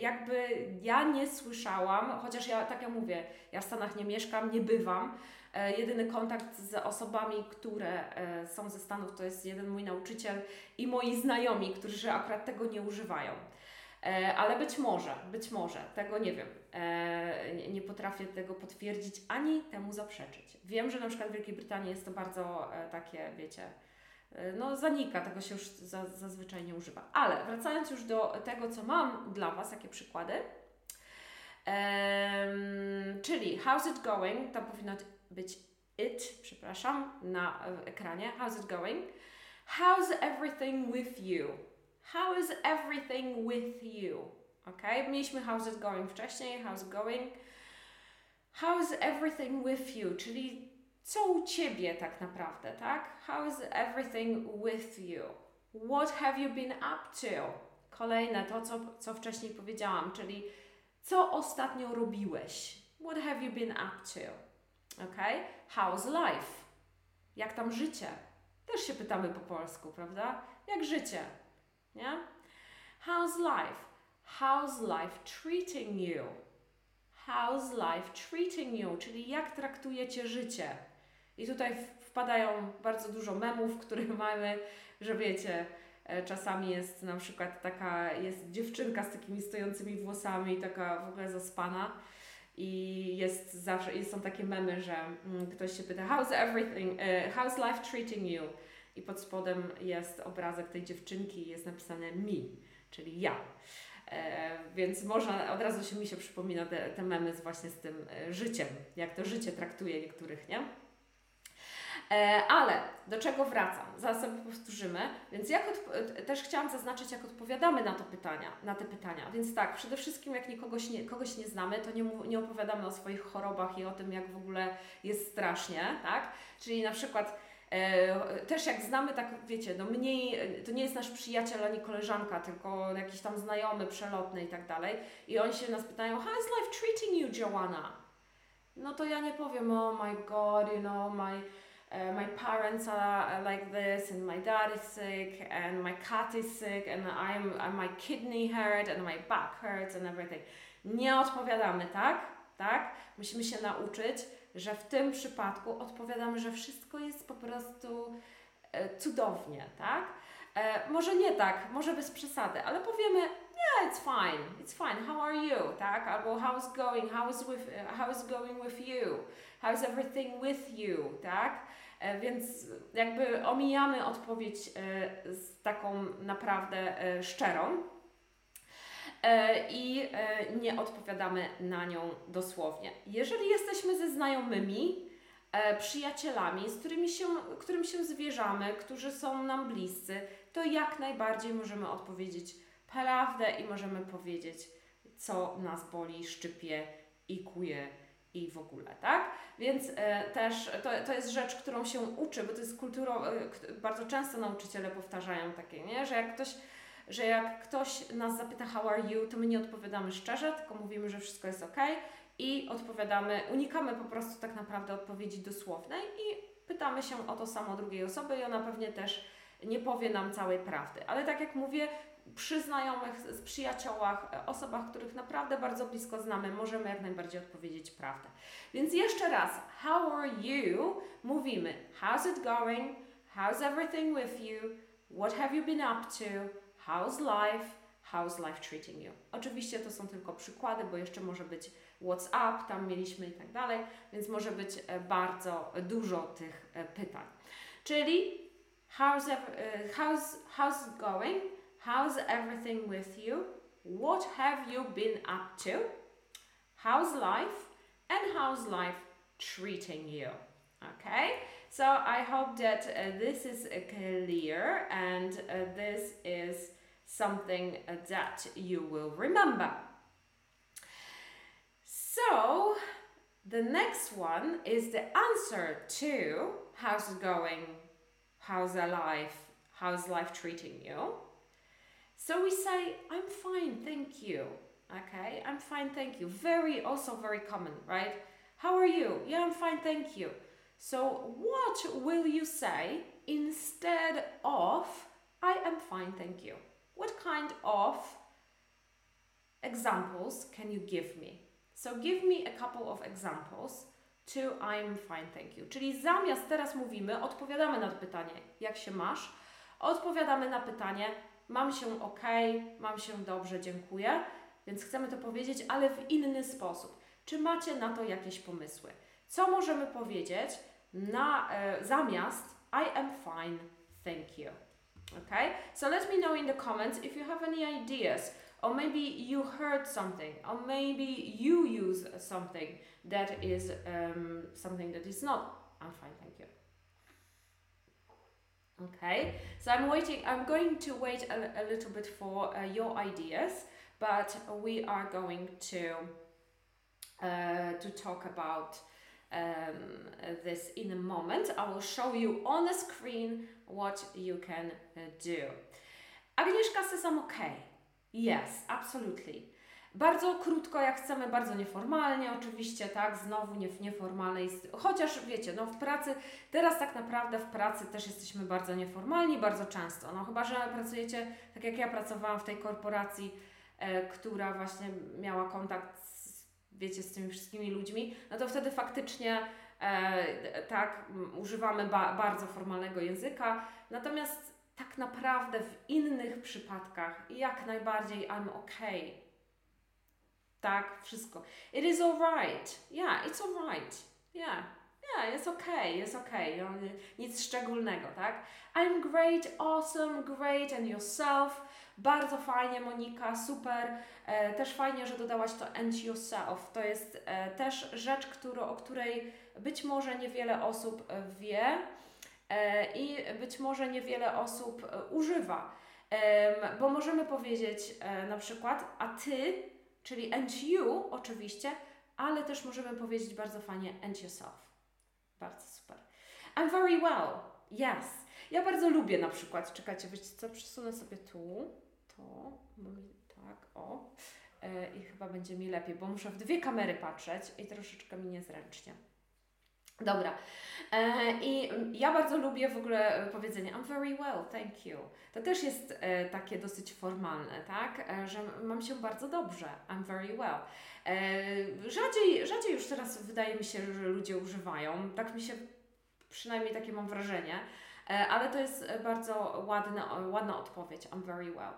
jakby ja nie słyszałam, chociaż ja tak jak mówię, ja w Stanach nie mieszkam, nie bywam. E, jedyny kontakt z osobami, które e, są ze Stanów, to jest jeden mój nauczyciel i moi znajomi, którzy akurat tego nie używają. E, ale być może, być może, tego nie wiem. E, nie, nie potrafię tego potwierdzić ani temu zaprzeczyć. Wiem, że na przykład w Wielkiej Brytanii jest to bardzo e, takie, wiecie, no zanika, tego się już za, zazwyczaj nie używa. Ale wracając już do tego, co mam dla Was, jakie przykłady. Um, czyli how's it going? To powinno być it, przepraszam, na ekranie. How's it going? How's everything with you? How is everything with you? Ok, mieliśmy how's it going wcześniej, how's it going. How's everything with you, czyli co u ciebie tak naprawdę, tak? How is everything with you? What have you been up to? Kolejne to, co, co wcześniej powiedziałam, czyli co ostatnio robiłeś? What have you been up to? Ok? How's life? Jak tam życie? Też się pytamy po polsku, prawda? Jak życie? Nie? How's life? How's life treating you? How's life treating you? Czyli jak traktujecie życie? I tutaj wpadają bardzo dużo memów, które mamy, że wiecie, e, czasami jest na przykład taka, jest dziewczynka z takimi stojącymi włosami, taka w ogóle zaspana i jest zawsze, i są takie memy, że mm, ktoś się pyta, how's everything, uh, how's life treating you? i pod spodem jest obrazek tej dziewczynki i jest napisane mi, czyli ja. E, więc można, od razu się mi się przypomina te, te memy z właśnie z tym e, życiem, jak to życie traktuje niektórych, nie? E, ale do czego wracam? Zaraz sobie powtórzymy. Więc jak też chciałam zaznaczyć, jak odpowiadamy na to pytania, na te pytania. Więc tak, przede wszystkim jak nikogoś nie, kogoś nie znamy, to nie, nie opowiadamy o swoich chorobach i o tym, jak w ogóle jest strasznie, tak? Czyli na przykład E, też jak znamy, tak wiecie, no mniej, to nie jest nasz przyjaciel ani koleżanka, tylko jakiś tam znajomy, przelotny i tak dalej. I oni się nas pytają, how is life treating you, Joanna? No to ja nie powiem, oh my god, you know, my, uh, my parents are like this, and my dad is sick, and my cat is sick, and I'm, and my kidney hurt, and my back hurts, and everything. Nie odpowiadamy, tak? Tak? Musimy się nauczyć że w tym przypadku odpowiadamy, że wszystko jest po prostu e, cudownie, tak? E, może nie tak, może bez przesady, ale powiemy, yeah, it's fine, it's fine, how are you, tak? Albo how's going, how's, with, how's going with you, how's everything with you, tak? E, więc jakby omijamy odpowiedź e, z taką naprawdę e, szczerą, i nie odpowiadamy na nią dosłownie. Jeżeli jesteśmy ze znajomymi, przyjacielami, z którymi się, którym się zwierzamy, którzy są nam bliscy, to jak najbardziej możemy odpowiedzieć prawdę i możemy powiedzieć, co nas boli, szczypie i kuje i w ogóle, tak? Więc e, też to, to jest rzecz, którą się uczy, bo to jest kulturą, e, bardzo często nauczyciele powtarzają takie, nie? Że jak ktoś że jak ktoś nas zapyta how are you, to my nie odpowiadamy szczerze, tylko mówimy, że wszystko jest ok i odpowiadamy, unikamy po prostu tak naprawdę odpowiedzi dosłownej i pytamy się o to samo drugiej osoby i ona pewnie też nie powie nam całej prawdy. Ale tak jak mówię, przy znajomych, z przyjaciołach, osobach, których naprawdę bardzo blisko znamy, możemy jak najbardziej odpowiedzieć prawdę. Więc jeszcze raz, how are you? Mówimy, how's it going? How's everything with you? What have you been up to? How's life? How's life treating you? Oczywiście to są tylko przykłady, bo jeszcze może być what's up, tam mieliśmy i tak dalej, więc może być e, bardzo dużo tych e, pytań. Czyli how's, e, how's, how's it going? How's everything with you? What have you been up to? How's life? And how's life treating you? Okay, so I hope that uh, this is uh, clear and uh, this is something that you will remember. So, the next one is the answer to how's it going? How's life? How's life treating you? So we say, I'm fine, thank you. Okay, I'm fine, thank you. Very, also very common, right? How are you? Yeah, I'm fine, thank you. So, what will you say instead of I am fine, thank you? What kind of examples can you give me? So give me a couple of examples to I'm fine, thank you. Czyli zamiast teraz mówimy, odpowiadamy na pytanie, jak się masz, odpowiadamy na pytanie, mam się ok, mam się dobrze, dziękuję. Więc chcemy to powiedzieć, ale w inny sposób. Czy macie na to jakieś pomysły? Co możemy powiedzieć na, e, zamiast I am fine, thank you? Okay, so let me know in the comments if you have any ideas, or maybe you heard something, or maybe you use something that is um, something that is not. I'm fine, thank you. Okay, so I'm waiting, I'm going to wait a, a little bit for uh, your ideas, but we are going to uh, to talk about um, this in a moment. I will show you on the screen what you can uh, do. Agnieszka says I'm okay. Yes, absolutely. Bardzo krótko, jak chcemy, bardzo nieformalnie, oczywiście, tak, znowu nie, nieformalnej, chociaż wiecie, no w pracy, teraz tak naprawdę w pracy też jesteśmy bardzo nieformalni, bardzo często, no chyba, że pracujecie, tak jak ja pracowałam w tej korporacji, e, która właśnie miała kontakt wiecie, z tymi wszystkimi ludźmi, no to wtedy faktycznie e, tak używamy ba bardzo formalnego języka. Natomiast tak naprawdę w innych przypadkach jak najbardziej I'm okay. Tak, wszystko. It is alright. Yeah, it's alright. Yeah. Yeah, jest okay, jest okay. No, nic szczególnego, tak? I'm great, awesome, great and yourself. Bardzo fajnie, Monika, super. E, też fajnie, że dodałaś to and yourself. To jest e, też rzecz, który, o której być może niewiele osób e, wie e, i być może niewiele osób e, używa. bo możemy powiedzieć e, na przykład, a ty, czyli and you oczywiście, ale też możemy powiedzieć bardzo fajnie and yourself. Bardzo super. I'm very well. Yes. Ja bardzo lubię na przykład, czekajcie, wiecie co, przesunę sobie tu, to, tak, o, e, i chyba będzie mi lepiej, bo muszę w dwie kamery patrzeć i troszeczkę mi niezręcznie. Dobra. E, I ja bardzo lubię w ogóle powiedzenie I'm very well, thank you. To też jest e, takie dosyć formalne, tak? E, że mam się bardzo dobrze. I'm very well. E, rzadziej, rzadziej już teraz wydaje mi się, że ludzie używają. Tak mi się, przynajmniej takie mam wrażenie. E, ale to jest bardzo ładna, ładna odpowiedź. I'm very well.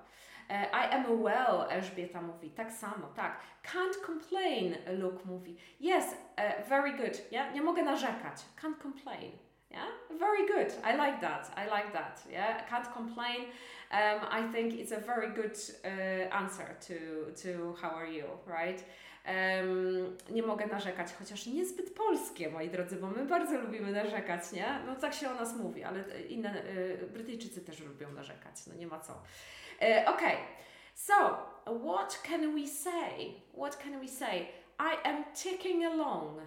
E, I am well, Elżbieta mówi. Tak samo, tak. Can't complain, Luke mówi. Yes, uh, very good. Yeah? Nie mogę narzekać. Can't complain. Yeah, very good. I like that. I like that. Yeah, can't complain. Um, I think it's a very good uh, answer to to how are you, right? Um, nie mogę narzekać, chociaż niezbyt polskie, moi drodzy, bo my bardzo lubimy narzekać, nie? No tak się o nas mówi, ale inne y, Brytyjczycy też lubią narzekać, no nie ma co. Uh, okay, so what can we say? What can we say? I am ticking along.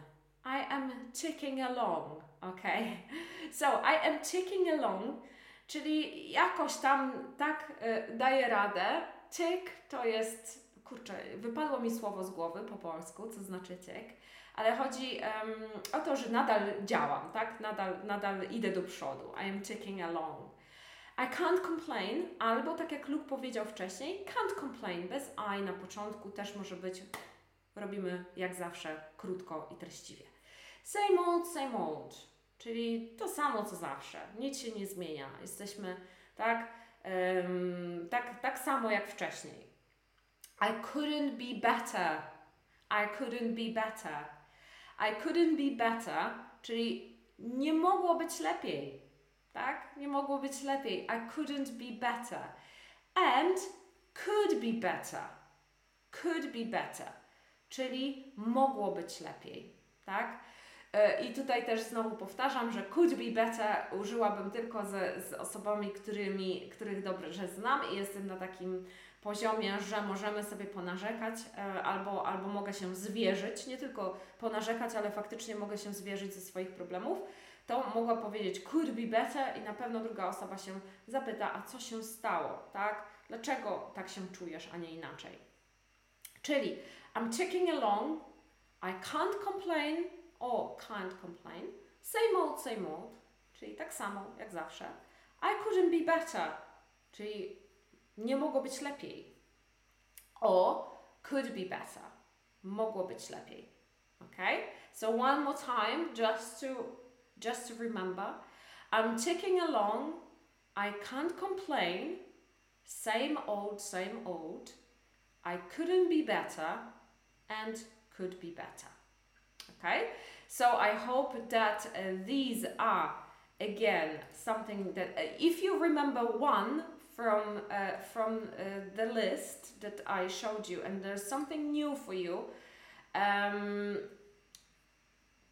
I am ticking along. Okay, so I am ticking along, czyli jakoś tam tak y, daję radę. Tick to jest, kurczę, wypadło mi słowo z głowy po polsku, co znaczy tick, ale chodzi um, o to, że nadal działam, tak? Nadal, nadal idę do przodu. I am ticking along. I can't complain, albo tak jak Luke powiedział wcześniej, can't complain. Bez I na początku też może być, robimy jak zawsze krótko i treściwie. Same old, same old, czyli to samo co zawsze, nic się nie zmienia, jesteśmy tak, um, tak, tak samo jak wcześniej. I couldn't be better, I couldn't be better, I couldn't be better, czyli nie mogło być lepiej tak? Nie mogło być lepiej. I couldn't be better. And could be better. Could be better. Czyli mogło być lepiej, tak? E, I tutaj też znowu powtarzam, że could be better użyłabym tylko z, z osobami, którymi, których dobrze znam i jestem na takim poziomie, że możemy sobie ponarzekać e, albo, albo mogę się zwierzyć, nie tylko ponarzekać, ale faktycznie mogę się zwierzyć ze swoich problemów to mogła powiedzieć could be better i na pewno druga osoba się zapyta, a co się stało, tak? Dlaczego tak się czujesz, a nie inaczej? Czyli I'm checking along, I can't complain or can't complain, same old, same old, czyli tak samo jak zawsze. I couldn't be better, czyli nie mogło być lepiej. Or could be better, mogło być lepiej. Okay? So one more time, just to just to remember. I'm ticking along, I can't complain, same old, same old, I couldn't be better, and could be better. Okay, so I hope that uh, these are again something that uh, if you remember one from uh, from uh, the list that I showed you and there's something new for you um,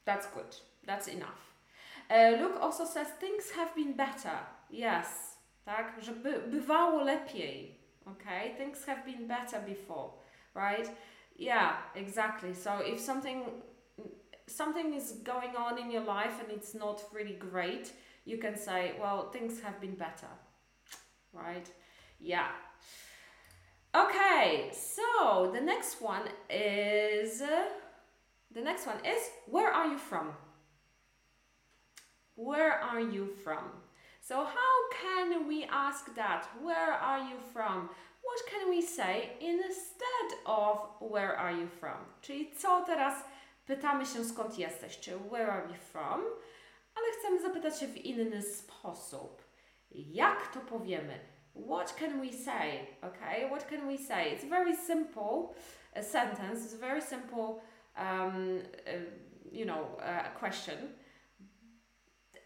that's good. That's enough Luke also says things have been better. Yes, tak, że by, bywało lepiej. Okay, things have been better before, right? Yeah, exactly. So if something something is going on in your life and it's not really great, you can say, well, things have been better, right? Yeah. Okay, so the next one is uh, the next one is where are you from? Where are you from? So, how can we ask that? Where are you from? What can we say instead of where are you from? Czyli co teraz pytamy się skąd jesteś? Czy where are you from? Ale chcemy zapytać się w inny sposób. Jak to powiemy? What can we say? Okay, what can we say? It's very simple a sentence. It's very simple, um, uh, you know, uh, question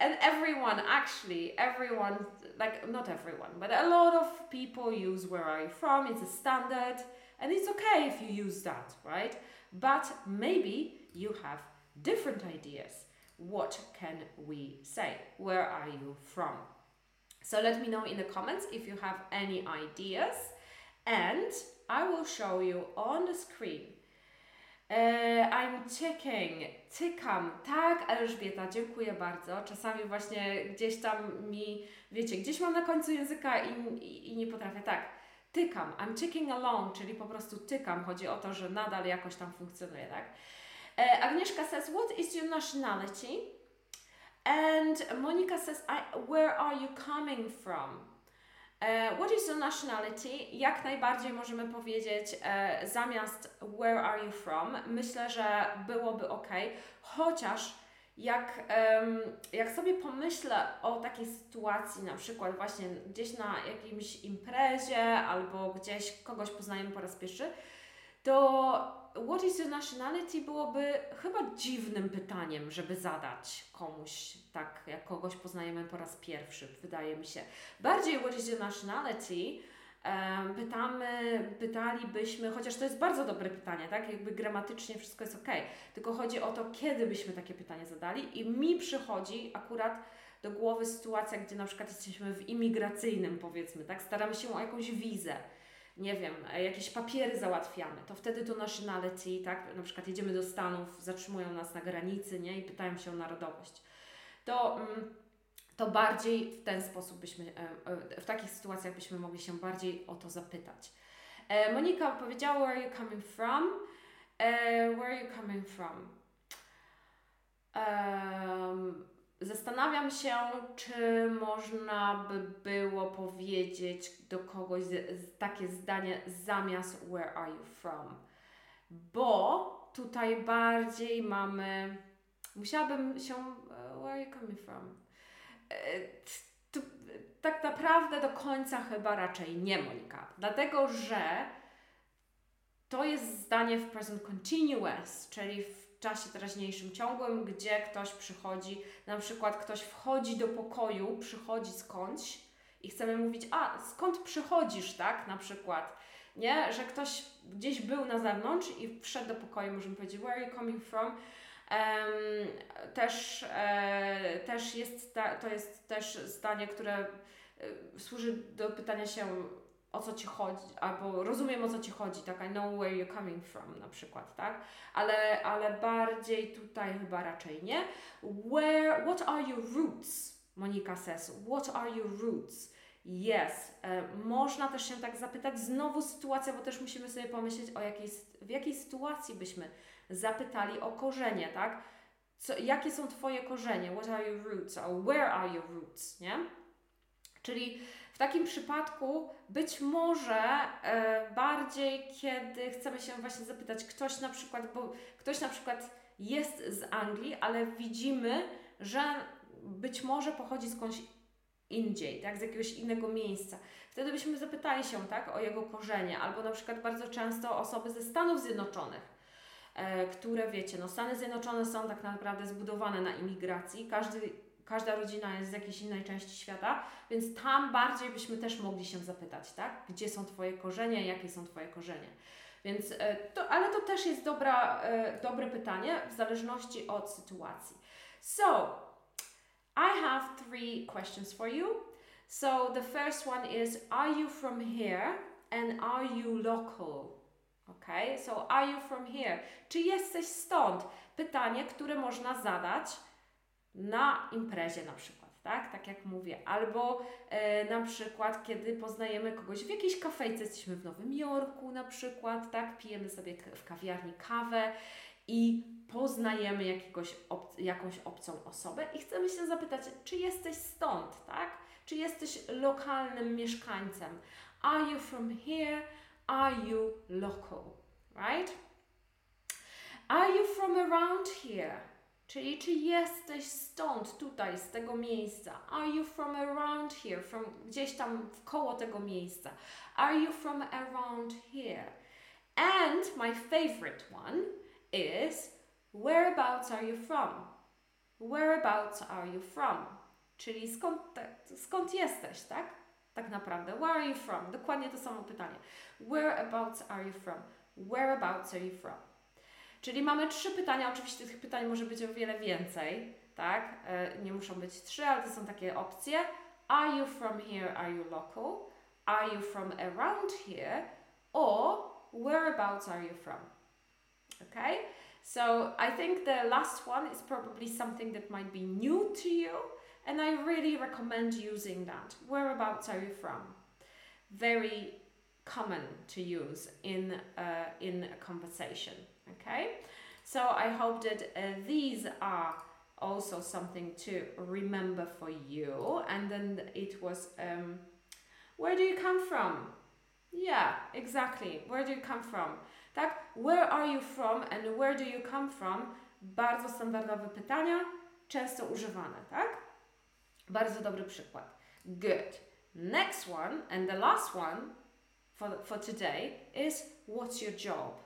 and everyone actually everyone like not everyone but a lot of people use where are you from it's a standard and it's okay if you use that right? But maybe you have different ideas. What can we say? Where are you from? So let me know in the comments if you have any ideas and i will show you on the screen E, I'm ticking, tykam. Tak, Elżbieta, dziękuję bardzo. Czasami właśnie gdzieś tam mi, wiecie, gdzieś mam na końcu języka i, i, i nie potrafię. Tak, tykam. I'm ticking along, czyli po prostu tykam. Chodzi o to, że nadal jakoś tam funkcjonuje, tak? E, Agnieszka says, what is your nationality? And Monica says, I, where are you coming from? Uh, what is your nationality? Jak najbardziej możemy powiedzieć uh, zamiast where are you from. Myślę, że byłoby ok, chociaż jak, jak sobie pomyślę o takiej sytuacji, na przykład właśnie gdzieś na jakimś imprezie albo gdzieś kogoś poznajemy po raz pierwszy, to what is your nationality byłoby chyba dziwnym pytaniem, żeby zadać komuś, tak jak kogoś poznajemy po raz pierwszy, wydaje mi się. Bardziej what is your nationality pytamy, pytalibyśmy, chociaż to jest bardzo dobre pytanie, tak? Jakby gramatycznie wszystko jest ok, tylko chodzi o to, kiedy byśmy takie pytanie zadali i mi przychodzi akurat do głowy sytuacja, gdzie na przykład jesteśmy w imigracyjnym powiedzmy, tak? Staramy się o jakąś wizę nie wiem, e, jakieś papiery załatwiamy, to wtedy to nationality, tak, na przykład jedziemy do Stanów, zatrzymują nas na granicy, nie, i pytają się o narodowość, to, mm, to bardziej w ten sposób byśmy, e, e, w takich sytuacjach byśmy mogli się bardziej o to zapytać. Monika powiedziała, where are you coming from? Where are you coming from? Um, Zastanawiam się, czy można by było powiedzieć do kogoś takie zdanie zamiast where are you from? Bo tutaj bardziej mamy. Musiałabym się. E, where are you coming from? E, tak naprawdę do końca chyba raczej nie, Monika. Dlatego, że to jest zdanie w present continuous, czyli w czasie teraźniejszym ciągłym, gdzie ktoś przychodzi, na przykład ktoś wchodzi do pokoju, przychodzi skądś i chcemy mówić, a skąd przychodzisz, tak, na przykład, nie, że ktoś gdzieś był na zewnątrz i wszedł do pokoju, możemy powiedzieć, where are you coming from? Um, też, e, też jest ta, to jest też zdanie, które e, służy do pytania się o co ci chodzi, albo rozumiem o co ci chodzi, tak, I know where you're coming from na przykład, tak, ale, ale bardziej tutaj chyba raczej nie. Where, what are your roots? Monika says, what are your roots? Yes, e, można też się tak zapytać, znowu sytuacja, bo też musimy sobie pomyśleć o jakiej, w jakiej sytuacji byśmy zapytali o korzenie, tak, co, jakie są Twoje korzenie, what are your roots, or where are your roots, nie? Czyli w takim przypadku być może e, bardziej, kiedy chcemy się właśnie zapytać, ktoś na przykład, bo ktoś na przykład jest z Anglii, ale widzimy, że być może pochodzi skądś indziej, tak, z jakiegoś innego miejsca. Wtedy byśmy zapytali się, tak, o jego korzenie, albo na przykład bardzo często osoby ze Stanów Zjednoczonych, e, które wiecie, no Stany Zjednoczone są tak naprawdę zbudowane na imigracji, każdy każda rodzina jest z jakiejś innej części świata, więc tam bardziej byśmy też mogli się zapytać, tak? Gdzie są Twoje korzenie, jakie są Twoje korzenie. Więc e, to, ale to też jest dobra, e, dobre pytanie w zależności od sytuacji. So, I have three questions for you. So, the first one is Are you from here and are you local? Okay, so are you from here? Czy jesteś stąd? Pytanie, które można zadać na imprezie na przykład, tak? Tak jak mówię. Albo e, na przykład, kiedy poznajemy kogoś w jakiejś kafejce, jesteśmy w Nowym Jorku na przykład, tak? Pijemy sobie w kawiarni kawę i poznajemy jakiegoś ob jakąś obcą osobę i chcemy się zapytać, czy jesteś stąd, tak? Czy jesteś lokalnym mieszkańcem? Are you from here? Are you local? Right? Are you from around here? Czyli czy jesteś stąd, tutaj, z tego miejsca? Are you from around here? From gdzieś tam koło tego miejsca. Are you from around here? And my favorite one is whereabouts are you from? Whereabouts are you from? Czyli skąd, skąd jesteś, tak? Tak naprawdę. Where are you from? Dokładnie to samo pytanie. Whereabouts are you from? Whereabouts are you from? Czyli mamy trzy pytania, oczywiście tych pytań może być o wiele więcej, tak? E, nie muszą być trzy, ale to są takie opcje. Are you from here? Are you local? Are you from around here? Or whereabouts are you from? Okay? So I think the last one is probably something that might be new to you, and I really recommend using that. Whereabouts are you from? Very common to use in uh, in a conversation. Okay, so I hope that uh, these are also something to remember for you. And then it was, um, where do you come from? Yeah, exactly. Where do you come from? Tak, where are you from and where do you come from? Bardzo standardowe pytania, często używane, tak? Bardzo dobry przykład. Good. Next one and the last one for, for today is what's your job?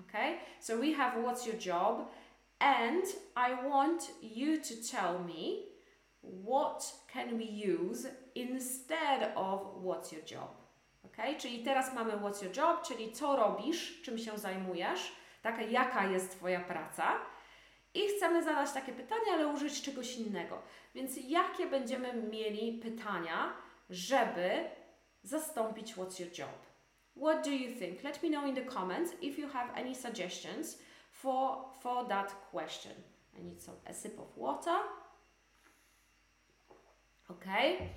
Okay, so we have what's your job and I want you to tell me what can we use instead of what's your job. Ok? Czyli teraz mamy what's your job, czyli co robisz, czym się zajmujesz, taka jaka jest Twoja praca. I chcemy zadać takie pytanie, ale użyć czegoś innego. Więc jakie będziemy mieli pytania, żeby zastąpić what's your job? What do you think? Let me know in the comments if you have any suggestions for, for that question. I need some a sip of water. Okay.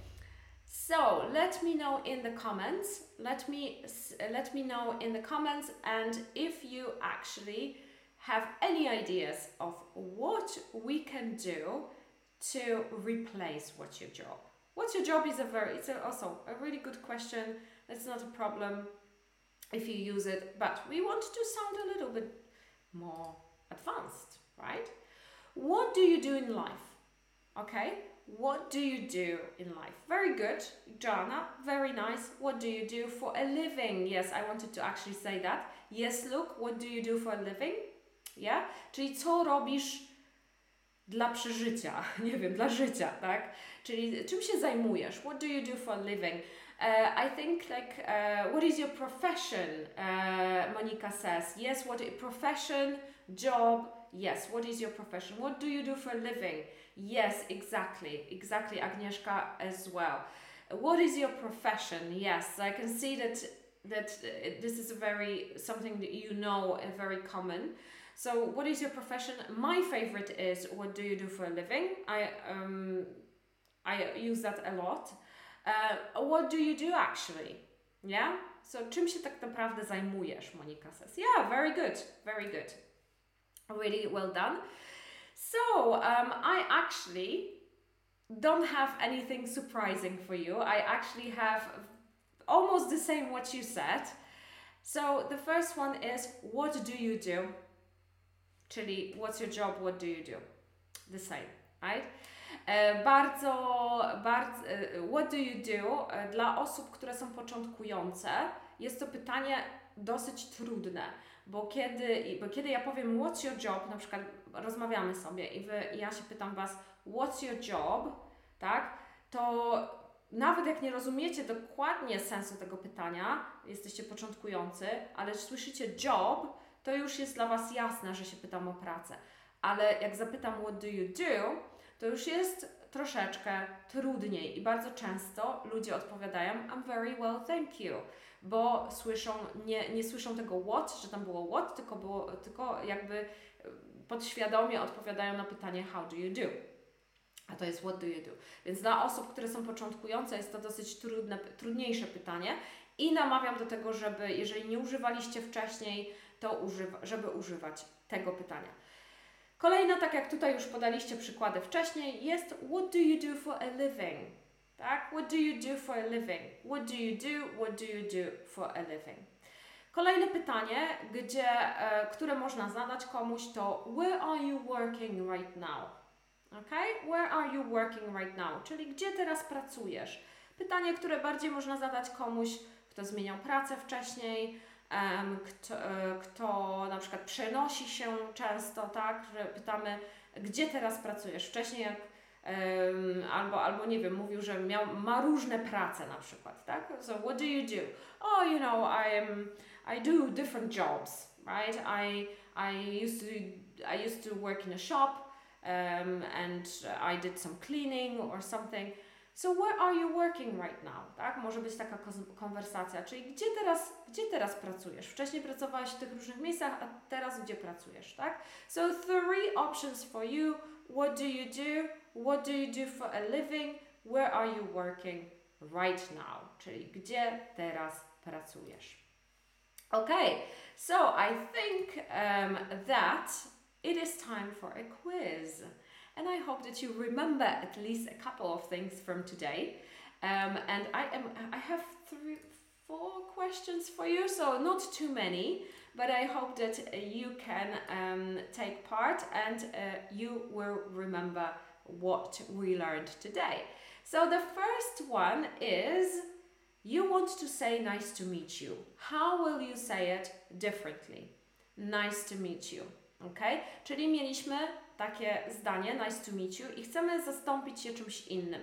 So let me know in the comments. Let me let me know in the comments, and if you actually have any ideas of what we can do to replace what's your job. What's your job is a very it's also a really good question. It's not a problem if you use it, but we want to sound a little bit more advanced, right? What do you do in life? Okay, what do you do in life? Very good, Jana, very nice. What do you do for a living? Yes, I wanted to actually say that. Yes, look, what do you do for a living? Yeah? Czyli co robisz dla przeżycia? Nie wiem, dla życia, tak? Czyli czym się zajmujesz? What do you do for a living? Uh, I think like uh, what is your profession? Uh, Monica says yes. What profession, job? Yes. What is your profession? What do you do for a living? Yes, exactly, exactly. Agnieszka as well. What is your profession? Yes, I can see that that uh, this is a very something that you know uh, very common. So, what is your profession? My favorite is what do you do for a living? I um I use that a lot. What do you do actually? Yeah? So, czym się tak naprawdę zajmujesz, Monika says. Yeah, very good, very good. Really well done. So, um, I actually don't have anything surprising for you. I actually have almost the same what you said. So, the first one is what do you do? Czyli what's your job, what do you do? The same, right? E, bardzo, bardzo, e, what do you do? E, dla osób, które są początkujące, jest to pytanie dosyć trudne, bo kiedy, bo kiedy ja powiem what's your job, na przykład rozmawiamy sobie i, wy, i ja się pytam Was what's your job, tak, to nawet jak nie rozumiecie dokładnie sensu tego pytania, jesteście początkujący, ale słyszycie job, to już jest dla Was jasne, że się pytam o pracę. Ale jak zapytam what do you do, to już jest troszeczkę trudniej i bardzo często ludzie odpowiadają I'm very well, thank you, bo słyszą, nie, nie słyszą tego what, że tam było what, tylko, było, tylko jakby e, podświadomie odpowiadają na pytanie how do you do. A to jest what do you do. Więc dla osób, które są początkujące, jest to dosyć trudne, trudniejsze pytanie i namawiam do tego, żeby jeżeli nie używaliście wcześniej, to używa, żeby używać tego pytania. Kolejna, tak jak tutaj już podaliście przykłady wcześniej, jest What do you do for a living? Tak? What do you do for a living? What do you do? What do you do for a living? Kolejne pytanie, gdzie, e, które można zadać komuś to Where are you working right now? Okay? Where are you working right now? Czyli gdzie teraz pracujesz? Pytanie, które bardziej można zadać komuś, kto zmieniał pracę wcześniej, kto, e, kto na przykład przenosi się często, tak, że pytamy, gdzie teraz pracujesz? Wcześniej jak albo, albo nie wiem, mówił, że miał, ma różne prace na przykład, tak? So what do you do? Oh, you know, I I do different jobs, right? I, I used to, I used to work in a shop um, and I did some cleaning or something. So where are you working right now? Tak? Może być taka konwersacja, czyli gdzie teraz, gdzie teraz pracujesz? Wcześniej pracowałeś w tych różnych miejscach, a teraz gdzie pracujesz, tak? So three options for you. What do you do? What do you do for a living? Where are you working right now? Czyli gdzie teraz pracujesz? Okay, so I think um, that it is time for a quiz. And I hope that you remember at least a couple of things from today. Um, and I am I have three four questions for you, so not too many, but I hope that uh, you can um, take part and uh, you will remember what we learned today. So the first one is you want to say nice to meet you. How will you say it differently? Nice to meet you. Ok? Czyli mieliśmy takie zdanie nice to meet you i chcemy zastąpić je czymś innym.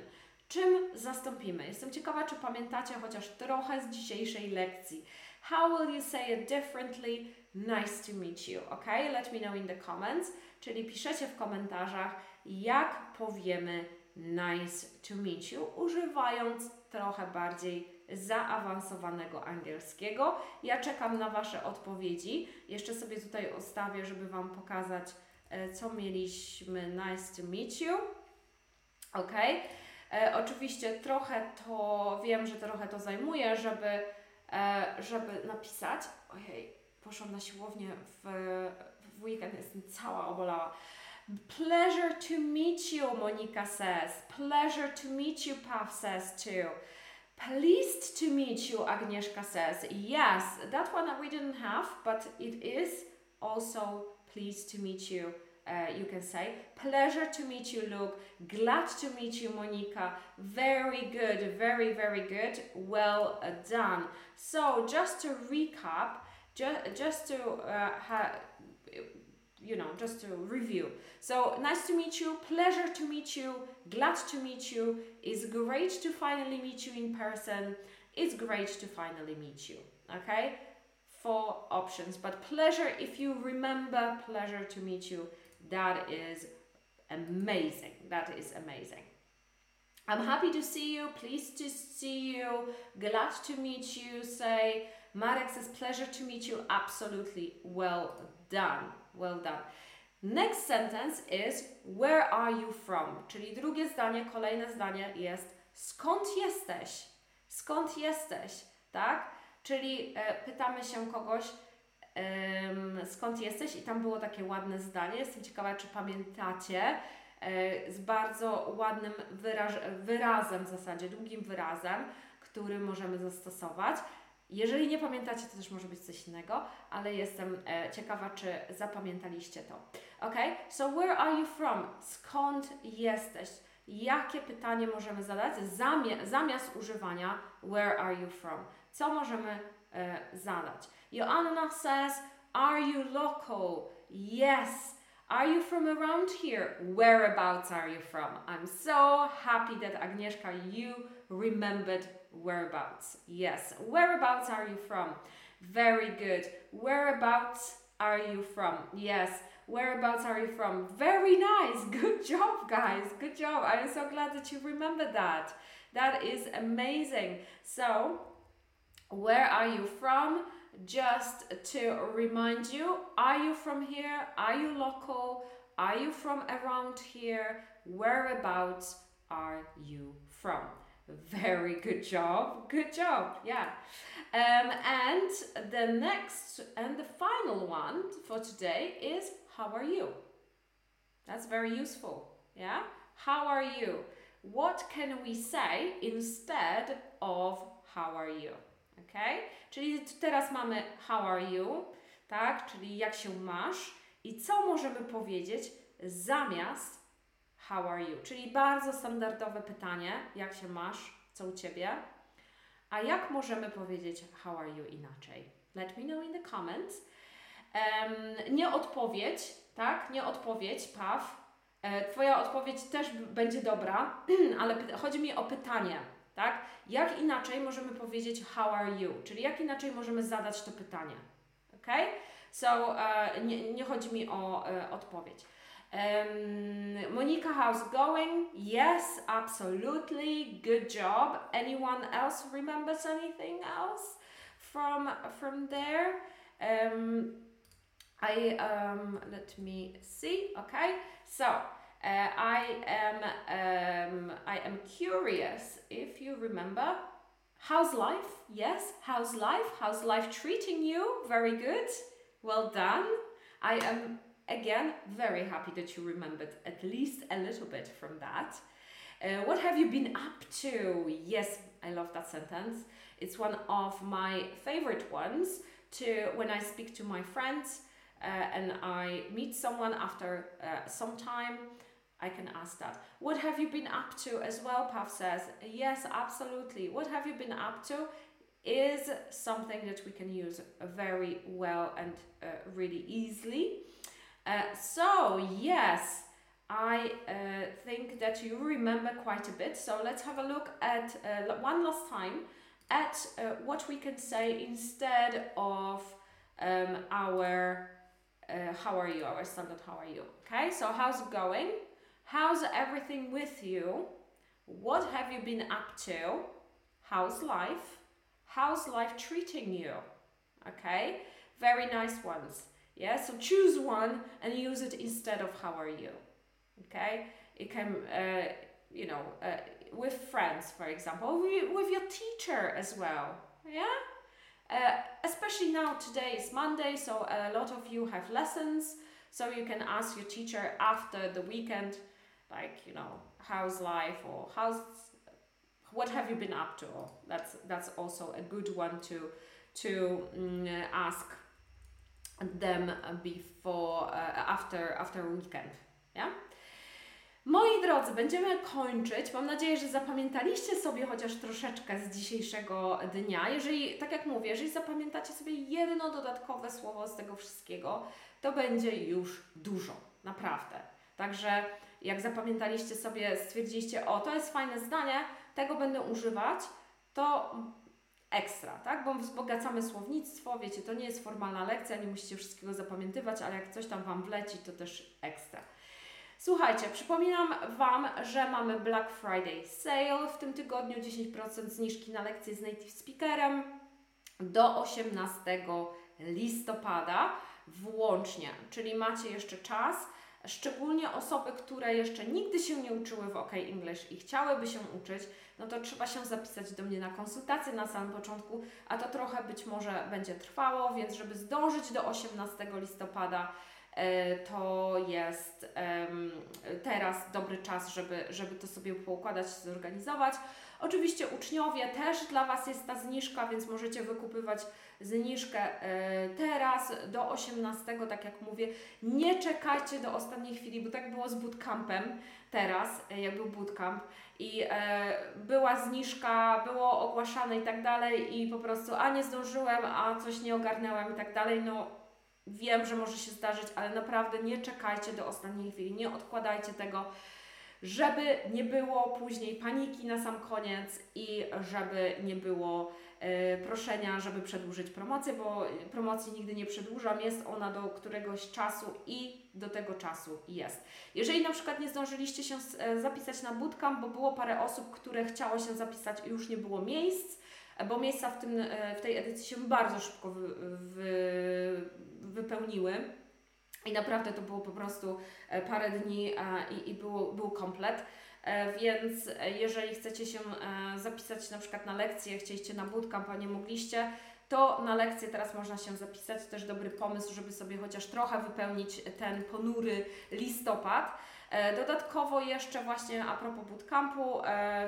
Czym zastąpimy? Jestem ciekawa, czy pamiętacie chociaż trochę z dzisiejszej lekcji. How will you say it differently? Nice to meet you. Ok? Let me know in the comments. Czyli piszecie w komentarzach, jak powiemy nice to meet you, używając trochę bardziej zaawansowanego angielskiego. Ja czekam na Wasze odpowiedzi. Jeszcze sobie tutaj ustawię, żeby Wam pokazać, co mieliśmy. Nice to meet you. Ok. E, oczywiście trochę to, wiem, że trochę to zajmuje, żeby, e, żeby napisać. Ojej, poszłam na siłownię w, w weekend, jestem cała obolała. Pleasure to meet you, Monica says. Pleasure to meet you, Pav says too. Pleased to meet you, Agnieszka says. Yes, that one we didn't have, but it is also pleased to meet you. Uh, you can say pleasure to meet you, Luke. Glad to meet you, Monica. Very good, very, very good. Well uh, done. So, just to recap, ju- just to uh, ha- you know, just to review. So, nice to meet you, pleasure to meet you, glad to meet you. It's great to finally meet you in person. It's great to finally meet you. Okay? Four options, but pleasure, if you remember pleasure to meet you, that is amazing. That is amazing. I'm happy to see you, pleased to see you, glad to meet you. Say, Marek says, pleasure to meet you. Absolutely well done. Well done. Next sentence is where are you from? Czyli drugie zdanie, kolejne zdanie jest skąd jesteś? Skąd jesteś? Tak? Czyli e, pytamy się kogoś skąd jesteś i tam było takie ładne zdanie. Jestem ciekawa, czy pamiętacie e, z bardzo ładnym wyraz, wyrazem w zasadzie, długim wyrazem, który możemy zastosować. Jeżeli nie pamiętacie, to też może być coś innego, ale jestem e, ciekawa, czy zapamiętaliście to. Ok? So, where are you from? Skąd jesteś? Jakie pytanie możemy zadać zamiast używania where are you from? Co możemy e, zadać? Joanna says, are you local? Yes. Are you from around here? Whereabouts are you from? I'm so happy that Agnieszka, you remembered whereabouts. Yes. Whereabouts are you from? Very good. Whereabouts are you from? Yes. Whereabouts are you from? Very nice. Good job, guys. Good job. I'm so glad that you remember that. That is amazing. So, where are you from? Just to remind you, are you from here? Are you local? Are you from around here? Whereabouts are you from? Very good job. Good job. Yeah. Um, and the next and the final one for today is how are you? That's very useful. Yeah? How are you? What can we say instead of how are you? Okay? Czyli teraz mamy how are you, tak? Czyli jak się masz i co możemy powiedzieć zamiast how are you? Czyli bardzo standardowe pytanie, jak się masz, co u ciebie? A jak możemy powiedzieć how are you inaczej? Let me know in the comments. Em, nie odpowiedź, tak? Nie odpowiedź, Paw. E, Twoja odpowiedź też będzie dobra, ale chodzi mi o pytanie, tak? Jak inaczej możemy powiedzieć how are you? Czyli jak inaczej możemy zadać to pytanie, ok? So, e, nie, nie chodzi mi o e, odpowiedź. Um, Monica, how's going? Yes, absolutely. Good job. Anyone else remembers anything else from from there? Um, I um, let me see. Okay, so uh, I am um, I am curious if you remember. How's life? Yes, how's life? How's life treating you? Very good. Well done. I am again very happy that you remembered at least a little bit from that. Uh, what have you been up to? Yes, I love that sentence. It's one of my favorite ones to when I speak to my friends uh, and I meet someone after uh, some time. I can ask that. What have you been up to as well? Pav says, yes, absolutely. What have you been up to is something that we can use very well and uh, really easily. Uh, so, yes, I uh, think that you remember quite a bit. So, let's have a look at uh, one last time at uh, what we can say instead of um, our uh, how are you, our standard how are you. Okay, so how's it going? How's everything with you? What have you been up to? How's life? How's life treating you? Okay, very nice ones. Yeah, so choose one and use it instead of how are you. Okay, it can, uh, you know, uh, with friends, for example, with your teacher as well. Yeah, uh, especially now today is Monday, so a lot of you have lessons. So you can ask your teacher after the weekend, like you know, how's life or how's what have you been up to? That's that's also a good one to to mm, ask them before uh, after after weekend. Yeah. Moi drodzy, będziemy kończyć. Mam nadzieję, że zapamiętaliście sobie chociaż troszeczkę z dzisiejszego dnia. Jeżeli, tak jak mówię, jeżeli zapamiętacie sobie jedno dodatkowe słowo z tego wszystkiego, to będzie już dużo, naprawdę. Także jak zapamiętaliście sobie, stwierdziliście, o, to jest fajne zdanie, tego będę używać, to ekstra, tak? Bo wzbogacamy słownictwo, wiecie, to nie jest formalna lekcja, nie musicie wszystkiego zapamiętywać, ale jak coś tam Wam wleci, to też ekstra. Słuchajcie, przypominam Wam, że mamy Black Friday Sale w tym tygodniu, 10% zniżki na lekcje z native speakerem do 18 listopada włącznie, czyli macie jeszcze czas. Szczególnie osoby, które jeszcze nigdy się nie uczyły w OK English i chciałyby się uczyć, no to trzeba się zapisać do mnie na konsultację na samym początku, a to trochę być może będzie trwało, więc żeby zdążyć do 18 listopada, E, to jest teraz dobry czas, żeby, żeby to sobie poukładać, zorganizować. Oczywiście uczniowie też dla Was jest ta zniżka, więc możecie wykupywać zniżkę e, teraz do 18, tak jak mówię. Nie czekajcie do ostatniej chwili, bo tak było z bootcampem teraz, e, jak był bootcamp. I była zniżka, było ogłaszane i tak dalej i po prostu a nie zdążyłem, a coś nie ogarnęłem i tak dalej, no Wiem, że może się zdarzyć, ale naprawdę nie czekajcie do ostatniej chwili, nie odkładajcie tego, żeby nie było później paniki na sam koniec i żeby nie było e, proszenia, żeby przedłużyć promocję, bo promocji nigdy nie przedłużam, jest ona do któregoś czasu i do tego czasu jest. Jeżeli na przykład nie zdążyliście się e, zapisać na bootcamp, bo było parę osób, które chciało się zapisać i już nie było miejsc, bo miejsca w, tym, e, w tej edycji się bardzo szybko wy, wy, wypełniły. I naprawdę to było po prostu e, parę dni i, i było, był komplet. E, więc jeżeli chcecie się zapisać na przykład na lekcję, chcieliście na bootcamp, a nie mogliście, to na lekcję teraz można się zapisać. Też dobry pomysł, żeby sobie chociaż trochę wypełnić ten ponury listopad. Dodatkowo jeszcze właśnie a propos bootcampu,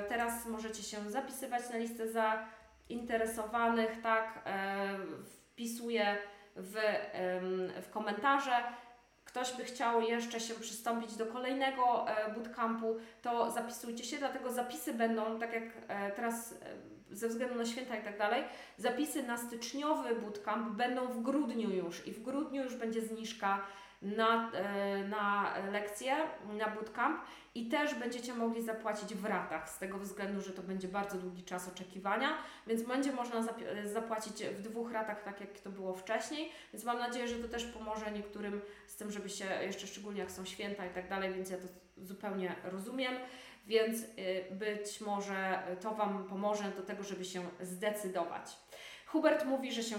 teraz możecie się zapisywać na listę za interesowanych, tak, e, wpisuję w, w komentarze. Ktoś by chciał jeszcze się przystąpić do kolejnego e, bootcampu, to zapisujcie się, dlatego zapisy będą, tak jak e, teraz ze względu na święta i tak dalej, zapisy na styczniowy bootcamp będą w grudniu już i w grudniu już będzie zniżka na, e, na lekcję, na bootcamp i też będziecie mogli zapłacić w ratach, z tego względu, że to będzie bardzo długi czas oczekiwania, więc będzie można zapłacić w dwóch ratach, tak jak to było wcześniej, więc mam nadzieję, że to też pomoże niektórym z tym, żeby się, jeszcze szczególnie jak są święta i tak dalej, więc ja to zupełnie rozumiem, więc y, być może to Wam pomoże do tego, żeby się zdecydować. Hubert mówi, że, się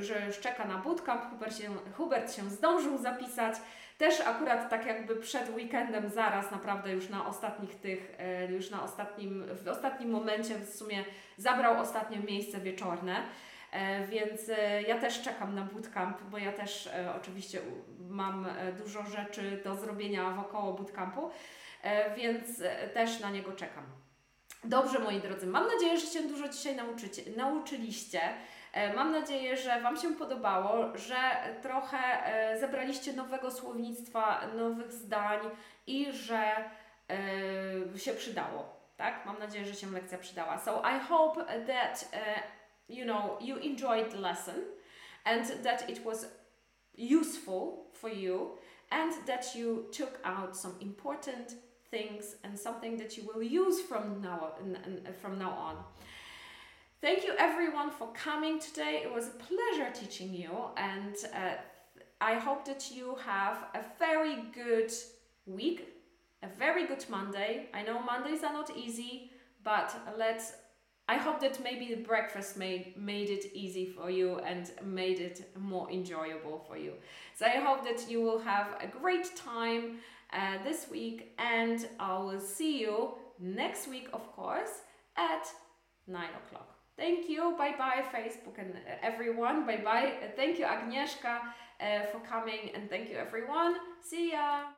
że już czeka na bootcamp, Hubert się, Hubert się zdążył zapisać, też akurat tak jakby przed weekendem zaraz, naprawdę już na ostatnich tych, e, już na ostatnim, w ostatnim momencie w sumie zabrał ostatnie miejsce wieczorne. E, Więc e, ja też czekam na bootcamp, bo ja też oczywiście mam dużo rzeczy do zrobienia wokoło bootcampu, więc też na niego czekam. Dobrze, moi drodzy, mam nadzieję, że się dużo dzisiaj nauczycie, nauczyliście. E, Mam nadzieję, że Wam się podobało, że trochę e, zebraliście nowego słownictwa, nowych zdań i że e, się przydało. Tak? Mam nadzieję, że się lekcja przydała. So I hope that uh, you know you enjoyed the lesson and that it was useful for you and that you took out some important things and something that you will use from now from now on. Thank you everyone for coming today. It was a pleasure teaching you, and uh, I hope that you have a very good week, a very good Monday. I know Mondays are not easy, but let's. I hope that maybe the breakfast made made it easy for you and made it more enjoyable for you. So I hope that you will have a great time uh, this week, and I will see you next week, of course, at nine o'clock. Thank you. Bye bye, Facebook and uh, everyone. Bye bye. Uh, thank you, Agnieszka, uh, for coming, and thank you, everyone. See ya.